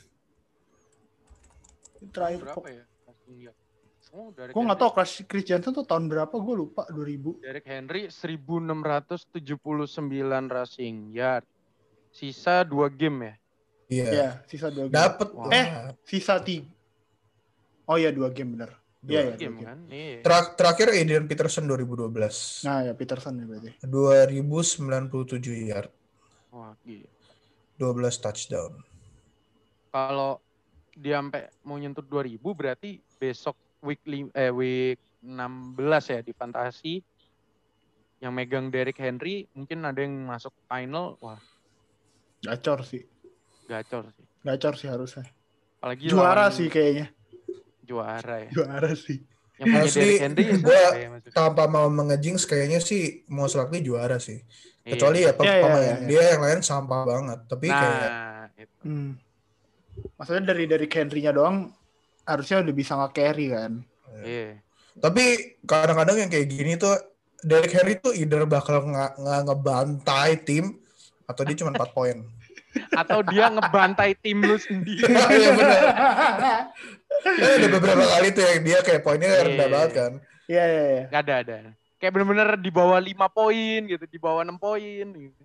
Terakhir Berapa ya? Oh, Gue nggak tahu Chris, Chris Johnson tuh tahun berapa, gue lupa 2000. Derek Henry 1679 rushing yard. Sisa dua game ya. Iya. Iya, sisa dua game. Dapet. Wah. Eh. Sisa tiga. Oh iya dua game bener. Iya Dua iya. game game. kan? Iya. Terak- terakhir Adrian Peterson 2012. Nah ya Peterson ya berarti. 2097 yard, Wah, gila. 12 touchdown. Kalau dia sampai mau nyentuh 2000 berarti besok week lim- eh week 16 ya di fantasi yang megang Derrick Henry mungkin ada yang masuk final wah Gacor sih. gacor sih Gacor sih harusnya. apalagi Juara lawan sih kayaknya. juara ya Juara sih. yang punya Asli, Derrick Henry ya siapa ya maksudnya? Tanpa mau mengejings kayaknya sih most likely juara sih. Iya. Kecuali ya Iya, iya, pemain iya, iya. dia yang lain sampah banget. Tapi kayak nah itu. Hmm. Maksudnya dari dari Henry-nya doang harusnya udah bisa nge-carry kan. iya tapi kadang-kadang yang kayak gini tuh Derek Henry tuh either bakal nggak nggak ngebantai tim atau dia cuma 4 poin. atau dia ngebantai tim lu sendiri Iya benar. Kan ada beberapa kali tuh yang dia kayak poinnya Iya. rendah banget kan. Iya iya iya. Gak ada ada kayak bener-bener di bawah 5 poin gitu di bawah 6 poin gitu.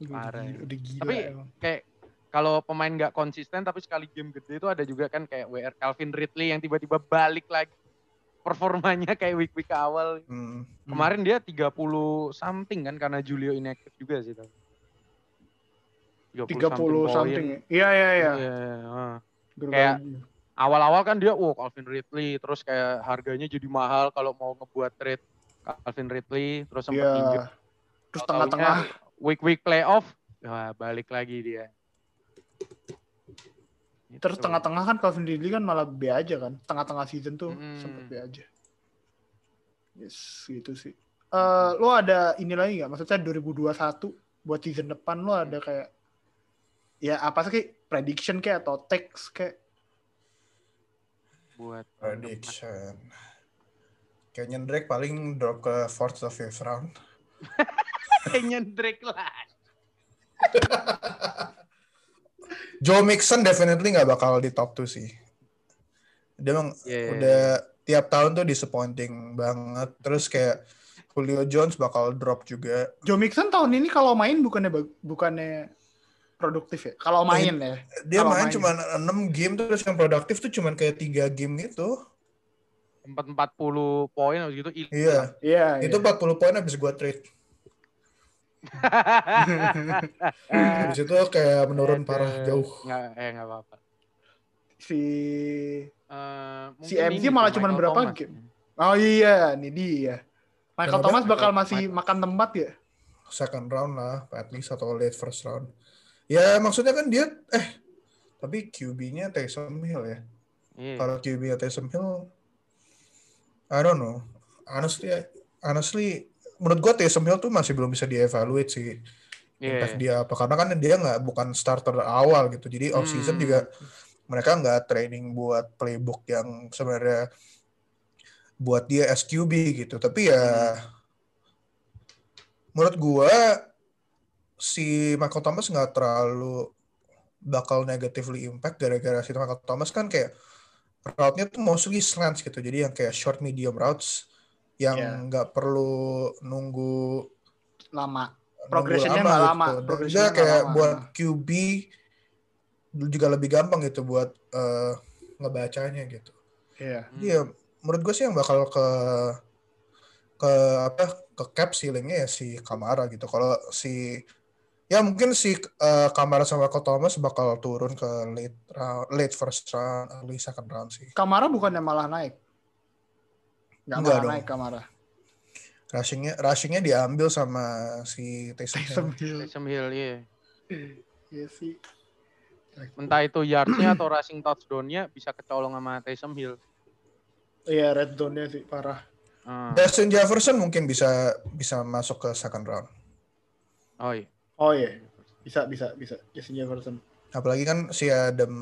Udah Parah gila, ya. udah gila Tapi- emang. kayak kalau pemain nggak konsisten tapi sekali game gede itu ada juga kan kayak WR Calvin Ridley yang tiba-tiba balik lagi performanya kayak week-week awal. Hmm. Kemarin dia 30 something kan karena Julio inactive juga sih. tapi. 30 poin. something. ya. Iya iya iya. Iya, heeh. Berbagi. Kayak- Awal-awal kan dia, wow Calvin Ridley, terus kayak harganya jadi mahal kalau mau ngebuat trade Calvin Ridley, terus sempat Iya. injured. Terus tengah-tengah week-week playoff, wah balik lagi dia. Terus tengah-tengah kan Calvin Ridley kan malah B aja kan. Tengah-tengah season tuh Mm. sempet B aja. Yes, gitu sih. Eh lo ada ini lagi nggak? Maksudnya 2021 buat season depan lo ada kayak ya apa sih kayak prediction kayak atau text kayak buat. Prediction. Kayaknya Drake paling drop ke fourth atau fifth round. Kayaknya Drake lah. Joe Mixon definitely nggak bakal di top 2 sih. Dia emang Iya. udah tiap tahun tuh disappointing banget. Terus kayak Julio Jones bakal drop juga. Joe Mixon tahun ini kalau main bukannya bukannya produktif ya? Kalau main ya. Dia main, main. cuma 6 game terus yang produktif tuh cuma kayak 3 game gitu. Sempat 40 poin habis gitu. Iya. Iya. Itu iya. 40 poin habis gua trade. Habis itu kayak menurun parah jauh. Nggak, eh nggak apa-apa. si Eh, Si mungkin MC ini malah Michael berapa game? Oh iya, ini dia. Michael Kenapa? Thomas bakal masih Michael- makan tempat ya? Second round lah, at least atau late first round. Ya maksudnya kan dia eh tapi QB-nya Taysom Hill ya. Iya. Kalau QB Taysom Hill I don't know. Honestly honestly menurut gua Taysom Hill tuh masih belum bisa dievaluate sih Iya. impact dia apa karena kan dia nggak bukan starter awal gitu. Jadi off season Hmm. juga mereka nggak training buat playbook yang sebenarnya buat dia SQB gitu. Tapi ya menurut gua si Michael Thomas nggak terlalu bakal negatively impact gara-gara si Michael Thomas kan kayak route-nya tuh mostly slants gitu. Jadi yang kayak short medium routes yang Iya. nggak perlu nunggu Lama. nunggu Progressionnya nggak lama, gitu. Dan progressionnya juga nggak kayak lama. buat QB juga lebih gampang gitu buat eh, ngebacanya gitu. Iya. Hmm. Iya, menurut gue sih yang bakal ke ke apa ke cap ceilingnya ya si Kamara gitu. Kalau si ya mungkin si eh, Kamara sama Michael Thomas bakal turun ke late round, late first round, early second round sih. Kamara bukannya malah naik? Nggak Enggak dong. naik Kamara. Rushingnya rushingnya diambil sama si Taysom Hill. Taysom Hill. Taysom Hill, iya. Iya sih. Entah itu yardnya atau rushing touchdown-nya bisa kecolong sama Taysom Hill. Iya, red zone-nya sih parah. Hmm. Justin Jefferson mungkin bisa bisa masuk ke second round. Oh iya. Oh iya. Bisa, bisa, bisa. Justin Jefferson. Apalagi kan si Adam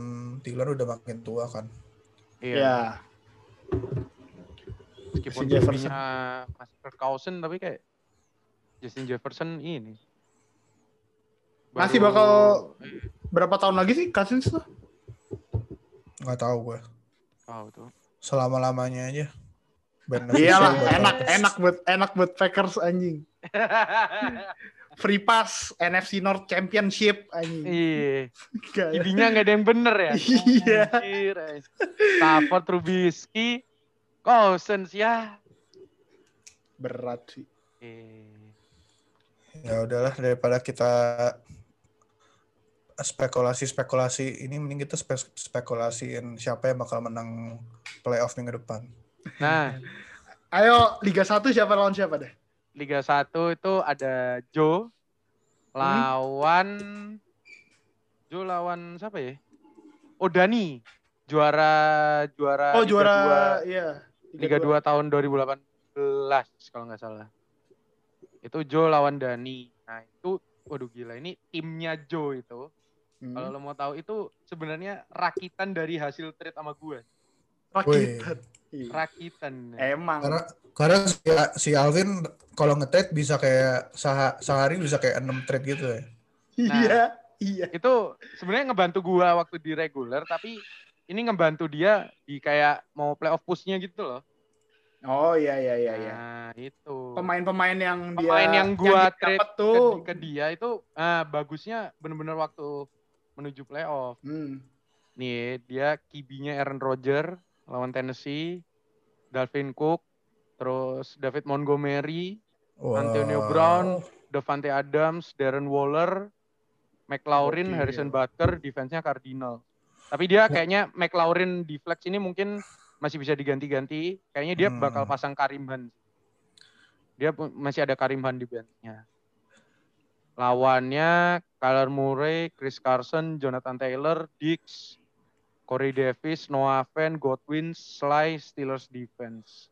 Thielen udah makin tua kan. Iya. Iya. Meskipun Si masih Cousins tapi kayak Justin Jefferson ini. Masih Baru- bakal- Eh, Berapa tahun lagi sih Cousins tuh? Nggak tahu gue. tahu tuh. Selama-lamanya aja. Beneficial Iyalah, buat enak, Packers. enak buat enak buat Packers anjing. Free pass NFC North Championship anjing. Iya. Gak ya. Ibinya nggak ada yang bener ya. Iya. Stafford, Trubisky, Cousins ya. Berat sih. Eh, Ya udahlah daripada kita spekulasi-spekulasi ini mending kita spe- spekulasiin siapa yang bakal menang playoff minggu depan. Nah, Ayo Liga 1 siapa lawan siapa deh? Liga 1 itu ada Joe lawan Joe lawan siapa ya? Oh Dani juara juara Oh Liga juara 2 iya. Liga 2 tahun 2018 kalau nggak salah. Itu Joe lawan Dani. Nah, itu waduh gila ini timnya Joe itu. Hmm. Kalau lo mau tahu itu sebenarnya rakitan dari hasil trade sama gue. Rakitan. Iya. Rakitan. Emang. Karena karena si, si Alvin kalau nge-trade bisa kayak seha- sehari bisa kayak 6 trade gitu ya. Iya. Iya. Itu sebenarnya ngebantu gua waktu di reguler tapi ini ngebantu dia di kayak mau playoff push-nya gitu loh. Oh iya iya iya iya. Nah, itu. Pemain-pemain yang dia Pemain yang gua dia trade tuh. ke, ke dia itu ah, bagusnya bener-bener waktu menuju playoff. Hmm. Nih, dia kibinya Aaron Rodgers lawan Tennessee, Dalvin Cook, terus David Montgomery, Wah. Antonio Brown, Devante Adams, Darren Waller, McLaurin, Gokil. Harrison Butker, defense-nya Cardinal. Tapi dia kayaknya McLaurin di flex ini mungkin masih bisa diganti-ganti. Kayaknya dia Hmm. bakal pasang Karim Hunt. Dia masih ada Karim Hunt di benchnya. Lawannya Kyler Murray, Chris Carson, Jonathan Taylor, Dix, Corey Davis, Noah Fant, Godwin, Sly, Steelers defense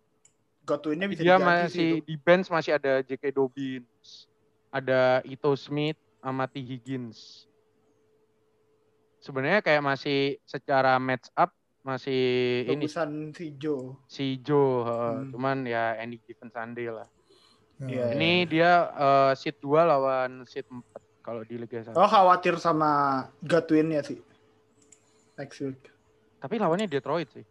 Godwinnya bisa dia masih itu. di bench masih ada J.K. Dobbins, ada Ito Smith, sama T. Higgins. Sebenarnya kayak masih secara match up masih ini Bagusan si Joe. si Joe, heeh. Hmm. cuman ya any given Sunday lah. Iya, Ini dia eh, seat 2 lawan seat 4 kalau di Liga 1. Oh khawatir sama Godwinnya sih. Next week. Tapi lawannya Detroit sih.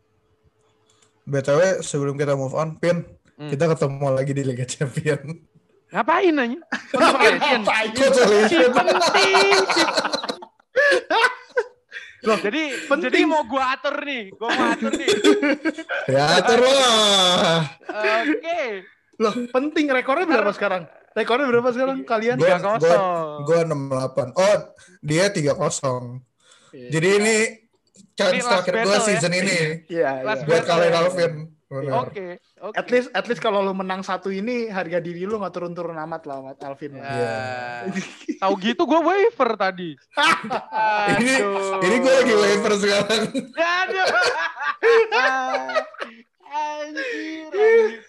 BTW sebelum kita move on, Pin, Hmm. kita ketemu lagi di Liga Champion. Ngapain nanya? Consolation. Consolation. penting sih. Loh, jadi penting. jadi mau gua atur nih, gua mau atur nih. ya terus. Oke. Loh, penting rekornya berapa sekarang? Rekornya berapa sekarang kalian? Gua- Tiga kosong. Gua 68. Oh, dia 30. Iya. Jadi ini chance terakhir gue battle ya. season ini Iya, Last iya. buat kalian ya. Alvin. Oke, oke. At least at least kalau lu menang satu ini harga diri lu nggak turun-turun amat lah Mat Alvin. Ya. lah. Iya. Tahu gitu gue waiver tadi. Ini ini gue lagi waiver sekarang. Aduh. anjir, anjir.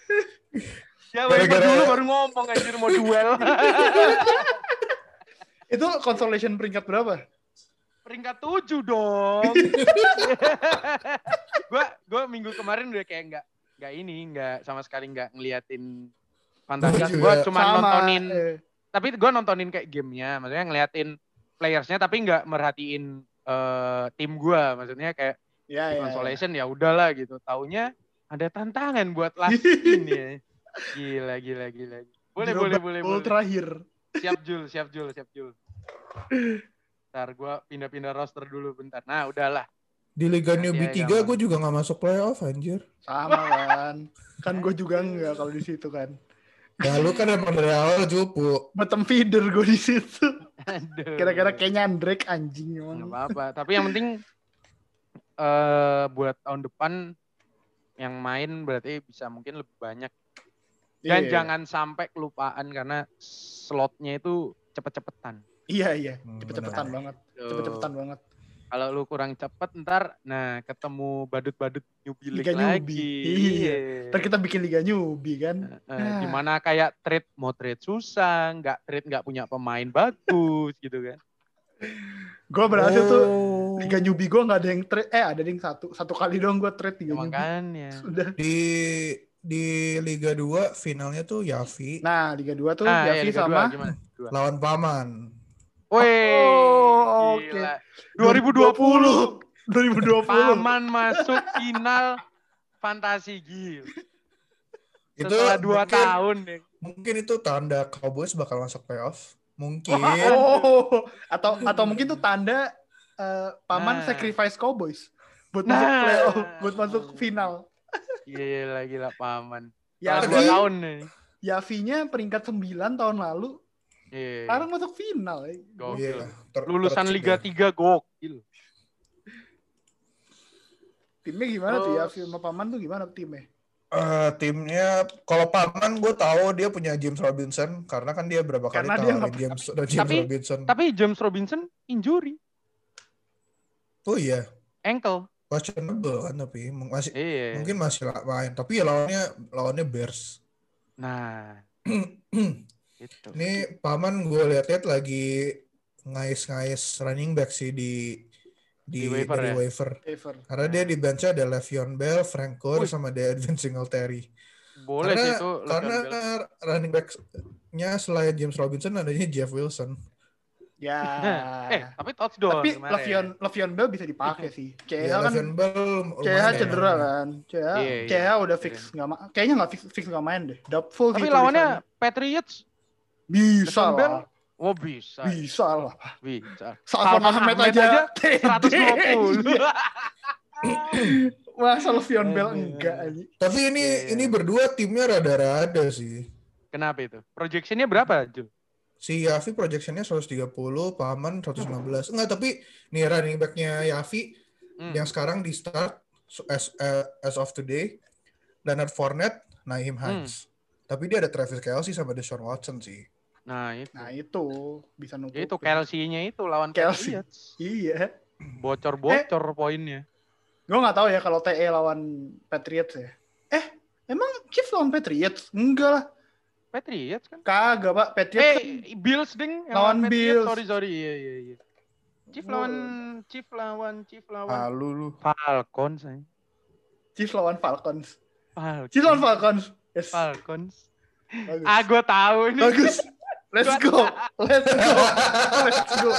Ya waiver dulu baru ngomong anjir mau duel. Itu consolation peringkat berapa? Peringkat tujuh dong. gua gua minggu kemarin udah kayak nggak nggak ini nggak sama sekali nggak ngeliatin Gua juga. cuma Sama, nontonin eh, tapi gue nontonin kayak gamenya, maksudnya ngeliatin playersnya, tapi nggak merhatiin eh, tim gue, maksudnya kayak ya, di ya, ya. consolation ya udahlah gitu. Taunya ada tantangan buat last in ya. Gila, gila, gila. Boleh, Zero boleh, boleh, boleh. terakhir. Siap Jul, siap Jul, siap Jul. Ntar gue pindah-pindah roster dulu bentar. Nah, udahlah. Di Liga Nanti Newbie aja 3 gampang. gue juga gak masuk playoff anjir. Sama kan. Kan gue juga enggak kalau di situ kan. Ya lu kan emang dari awal jupu. Bottom feeder gue di situ. Aduh. Kira-kira kayaknya Drake anjing Nggak emang. apa-apa. Tapi yang penting eh buat tahun depan yang main berarti bisa mungkin lebih banyak. Dan Iya, jangan sampai kelupaan karena slotnya itu cepet-cepetan. Iya iya, Hmm, cepet-cepetan benar. banget. Cepet-cepetan banget. Kalau lu kurang cepet ntar, nah ketemu badut-badut newbie Liga league newbie. lagi. Iya. Ntar kita bikin liga newbie kan. Eh, Ah. Gimana kayak trade mau trade susah, nggak trade nggak punya pemain bagus gitu kan. Gue berhasil tuh Oh. liga newbie gue nggak ada yang trade. Eh ada yang satu satu kali doang gue trade liga Ya, makanya. Sudah. Di di Liga 2 finalnya tuh Yavi Nah, Liga 2 tuh Nah, ya, Yavi Liga sama 2 gimana? Dua. lawan Paman. Wih, Oh, oke. gila. 2020 2020. Paman masuk final fantasi gil. Itu Setelah dua mungkin, tahun nih. mungkin itu tanda Cowboys bakal masuk playoff. Mungkin. Oh, atau atau mungkin tuh tanda eh, paman Nah. sacrifice Cowboys buat masuk Nah. playoff, buat masuk final. Gila, gila Paman. Ya, tahun nih. Yavinya peringkat 9 tahun lalu, Iya. sekarang masuk final. ya. Gokil. Iya, ter- Lulusan Liga juga. 3 gokil. Timnya gimana tuh Yavi sama paman tuh gimana timnya? Eh, timnya kalau Paman gue tahu dia punya James Robinson karena kan dia berapa kali Karena dia tawarin nggak- James dan James Tapi- Robinson. Tapi James Robinson injury, oh iya, ankle. questionable kan tapi masih Iya. mungkin masih main. Tapi ya lawannya lawannya Bears. Nah, itu. Ini Paman gue lihat-lihat lagi ngais-ngais running back sih di di, Di waiver dari ya? waiver. Ever. Karena dia di bench ada Le'Veon Bell, Frank Gore, Wih. sama Devin Singletary. Boleh karena sih itu. karena Bell. running back-nya selain James Robinson adanya Jeff Wilson. Ya. eh, tapi touchdown Tapi. Le'Veon Le'Veon Bell bisa dipakai sih. Ya, CH kan Le'Veon Bell CH lumayan cedera emang. kan. CH iya. CH udah fix nggak ma- kayaknya nggak fix fix nggak main deh. Doubtful Tapi sih lawannya. Patriots bisa lah. Oh bisa. Bisa lah. Bisa. Salvan Ahmed aja, TD. 120. Masa Le'Veon Bell enggak aja. Tapi ini Iya. ini berdua timnya rada-rada sih. Kenapa itu? Projectionnya berapa, Jul? Si Yavi projectionnya 130, Paman 116. Enggak, tapi nih running back-nya Yavi Hmm. yang sekarang di start so- as eh, as of today Leonard Fournette, Naeem Hmm. Hines. Tapi dia ada Travis Kelce sama Deshaun Watson sih. Nah, itu. Nah itu bisa nutup. itu Kelsey-nya itu lawan Kelsey. Patriots. Iya. Bocor-bocor poinnya. Gue nggak tahu ya kalau TE lawan Patriots ya. Eh, emang Chiefs lawan Patriots? Enggak lah. Patriots kan? Kagak, Pak. Patriots kan Eh, Bills ding Lawan Patriots. Bills. Sorry, sorry. Iya, iya, iya. Chief lawan Chief lawan Chief lawan Halu lu. Falcons. eh. Chiefs lawan Falcons. Falcons. Chiefs lawan Falcons. Yes. Falcons. Bagus. Ah, gue tahu nih. Bagus. Let's go. Let's go. Let's go.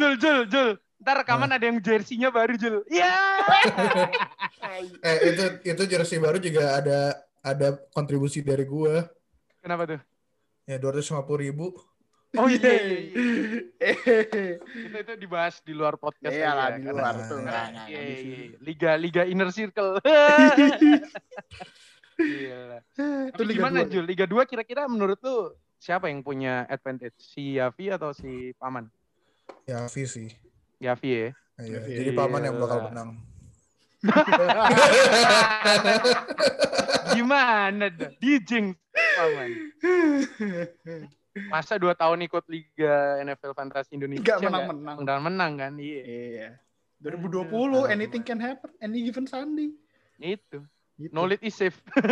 Jul, Jul, Jul. Ntar rekaman ada yang jersey-nya baru, Jul. Iya. eh itu itu jersey baru juga ada ada kontribusi dari gua. Kenapa tuh? Ya 250 ribu. Oh iya, iya, iya. Itu, itu dibahas di luar podcast. Iya lah, di karena- luar tuh. nggak, Iya, iya, iya. Liga Liga Inner Circle. Gila. Itu Tapi Liga gimana 2. Jul? Liga 2 kira-kira menurut lu siapa yang punya advantage? Si Yavi atau si Paman? Yavi sih. Yavi ya. Iya, Yavi. jadi paman yang bakal menang. Gimana dah? Dijing Paman. Masa dua tahun ikut Liga NFL Fantasy Indonesia nggak menang-menang. menang-menang kan? Iya. Iya. 2020 anything can happen any given Sunday. Itu. Gitu. Knowledge is safe.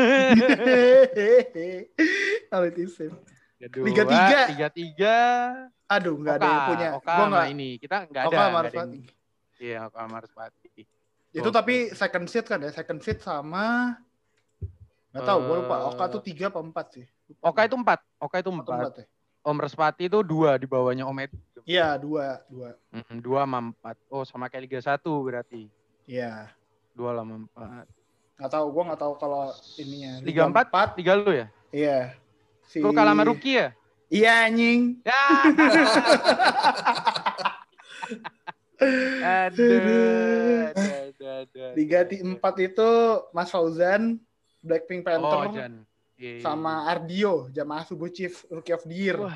Knowledge is safe. Liga Liga tiga. Liga tiga. Aduh, nggak ada yang punya. Oka Gua nggak. ini. Kita nggak ada. Oka Arfati. Iya, Oka sama Arfati. Itu Oke. tapi second seat kan ya, second seat sama nggak tahu, gue lupa. Eh, Oka tuh tiga apa empat sih? Lupa Oka itu empat. Oka itu empat. empat ya? Om Respati itu dua di bawahnya Om Ed. Iya dua, dua. Mm, Dua sama empat. Oh, sama kayak Liga satu berarti. Iya. Dua sama empat. Nggak tahu, gue nggak tahu kalau ininya. Liga empat, Liga lu ya? Iya. Si... Lu kalah sama Ruki ya? Iya anjing. Ya. aduh, aduh, aduh, aduh, Liga empat itu Mas Fauzan, Blackpink Panther, Oh, Jan. Iya, iya, sama Ardio, Jamaah Subuh Chief Rookie of the Year. Wah.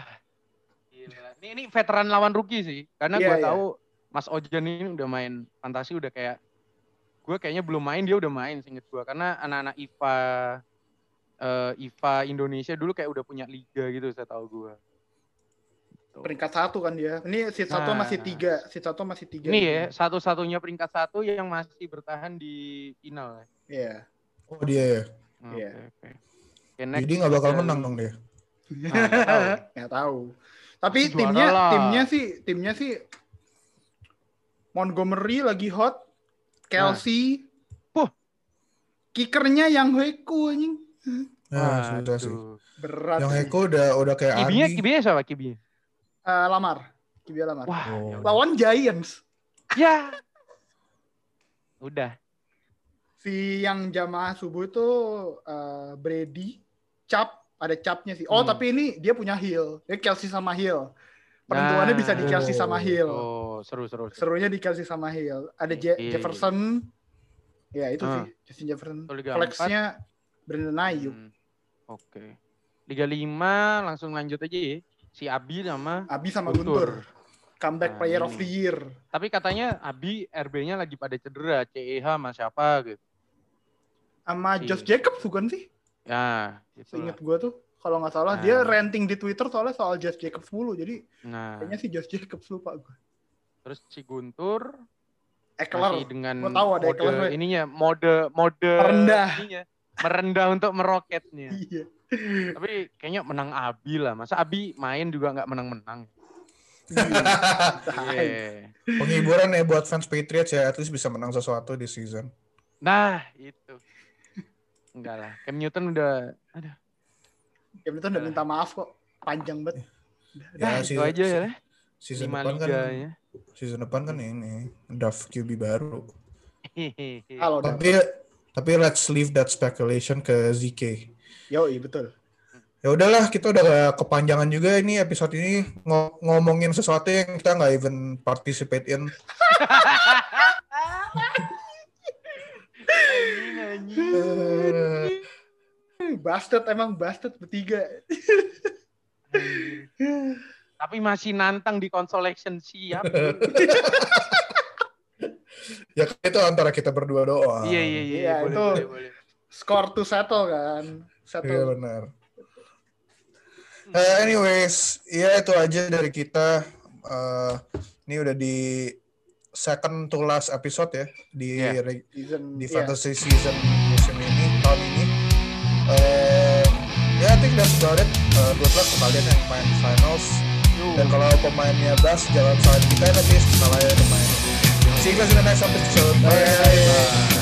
Gila. Ini, ini veteran lawan rookie sih. Karena Iya, gue iya. tahu Mas Ojan ini udah main fantasi udah kayak gue kayaknya belum main dia udah main singkat gue karena anak-anak IPA eh, IPA Indonesia dulu kayak udah punya liga gitu saya tahu gue. Peringkat satu kan dia. Ini seat satu Nah. masih tiga. Seat satu masih tiga. Ini ya satu-satunya peringkat satu yang masih bertahan di final. ya. Iya. Oh dia ya. Oke, Iya. oke. Oke, next Jadi nggak bakal menang dong dia. Nah, nggak tahu. Nggak tahu. Tapi Juara timnya lah. timnya sih timnya sih Montgomery lagi hot, Kelsey, Puh. Kikernya yang Heku anjing. Nah, susah sih. Berat. Yang. Heko udah udah kayak Kibinya, Ardi. kibinya siapa kibinya? Eh, Lamar. Kibia Lamar. Wah, Oh. ya. Lawan Giants. ya. Udah. Si yang jamaah subuh itu eh, Brady, Cap, ada Capnya sih. Oh, Hmm. tapi ini dia punya Hill. Dia Kelsey sama Hill. Penentuannya Nah. bisa di Kelsey sama Hill. Oh, seru seru. seru. Serunya di Kelsey sama Hill. Ada Je- Iya. Jefferson. Ya, itu Ah. sih. Justin Jefferson. Flexnya Brandon Ayuk. Hmm, Oke. Liga 5 langsung lanjut aja ya. Si Abi sama Abi sama Guntur. Guntur. Comeback Nah, player ini. of the year. Tapi katanya Abi RB-nya lagi pada cedera, CEH sama siapa gitu. Sama Iya. Josh Jacobs bukan sih? Ya, gitu. Seingat gue tuh. Kalau nggak salah, Nah. dia ranting di Twitter soalnya soal Josh Jacobs mulu. Jadi Nah, kayaknya sih Josh Jacobs lupa gue. Terus si Guntur Eckler. masih dengan Gua tahu ada mode Eckler. ininya, mode mode Merendah. ininya, merendah untuk meroketnya. Iya. Tapi kayaknya menang Abi lah. Masa Abi main juga nggak menang-menang. Iya. Iya. Penghiburan ya buat fans Patriots ya, at least bisa menang sesuatu di season. Nah, itu. Enggak lah. Cam Newton udah aduh. Cam Newton udah minta maaf kok. Panjang banget. Ya, itu aja ya. Season Lima depan kan liganya. Season depan kan ini draft QB baru. Kalau udah. Tapi tapi let's leave that speculation ke ZK. Yo, iya betul. Ya udahlah, kita udah kepanjangan juga ini episode ini ngo- ngomongin sesuatu yang kita nggak even participate in. Bastard emang bastard bertiga. Tapi masih nantang di consolation siap. ya itu antara kita berdua doang. Iya iya iya. Iya, boleh, itu. boleh, boleh. Score to settle kan. Iya Settle. benar. Eh, anyways, ya itu aja dari kita. Eh, ini udah di second to last episode ya di Iya. reg- Season, di iya. fantasy season musim ini tahun ini. Eh, ya, I think that's about it. Eh, good luck ke kalian yang main finals. Dan kalau pemainnya Bas, jangan salahin kita tapi salahin pemain. See you guys in the episode. Bye. Bye.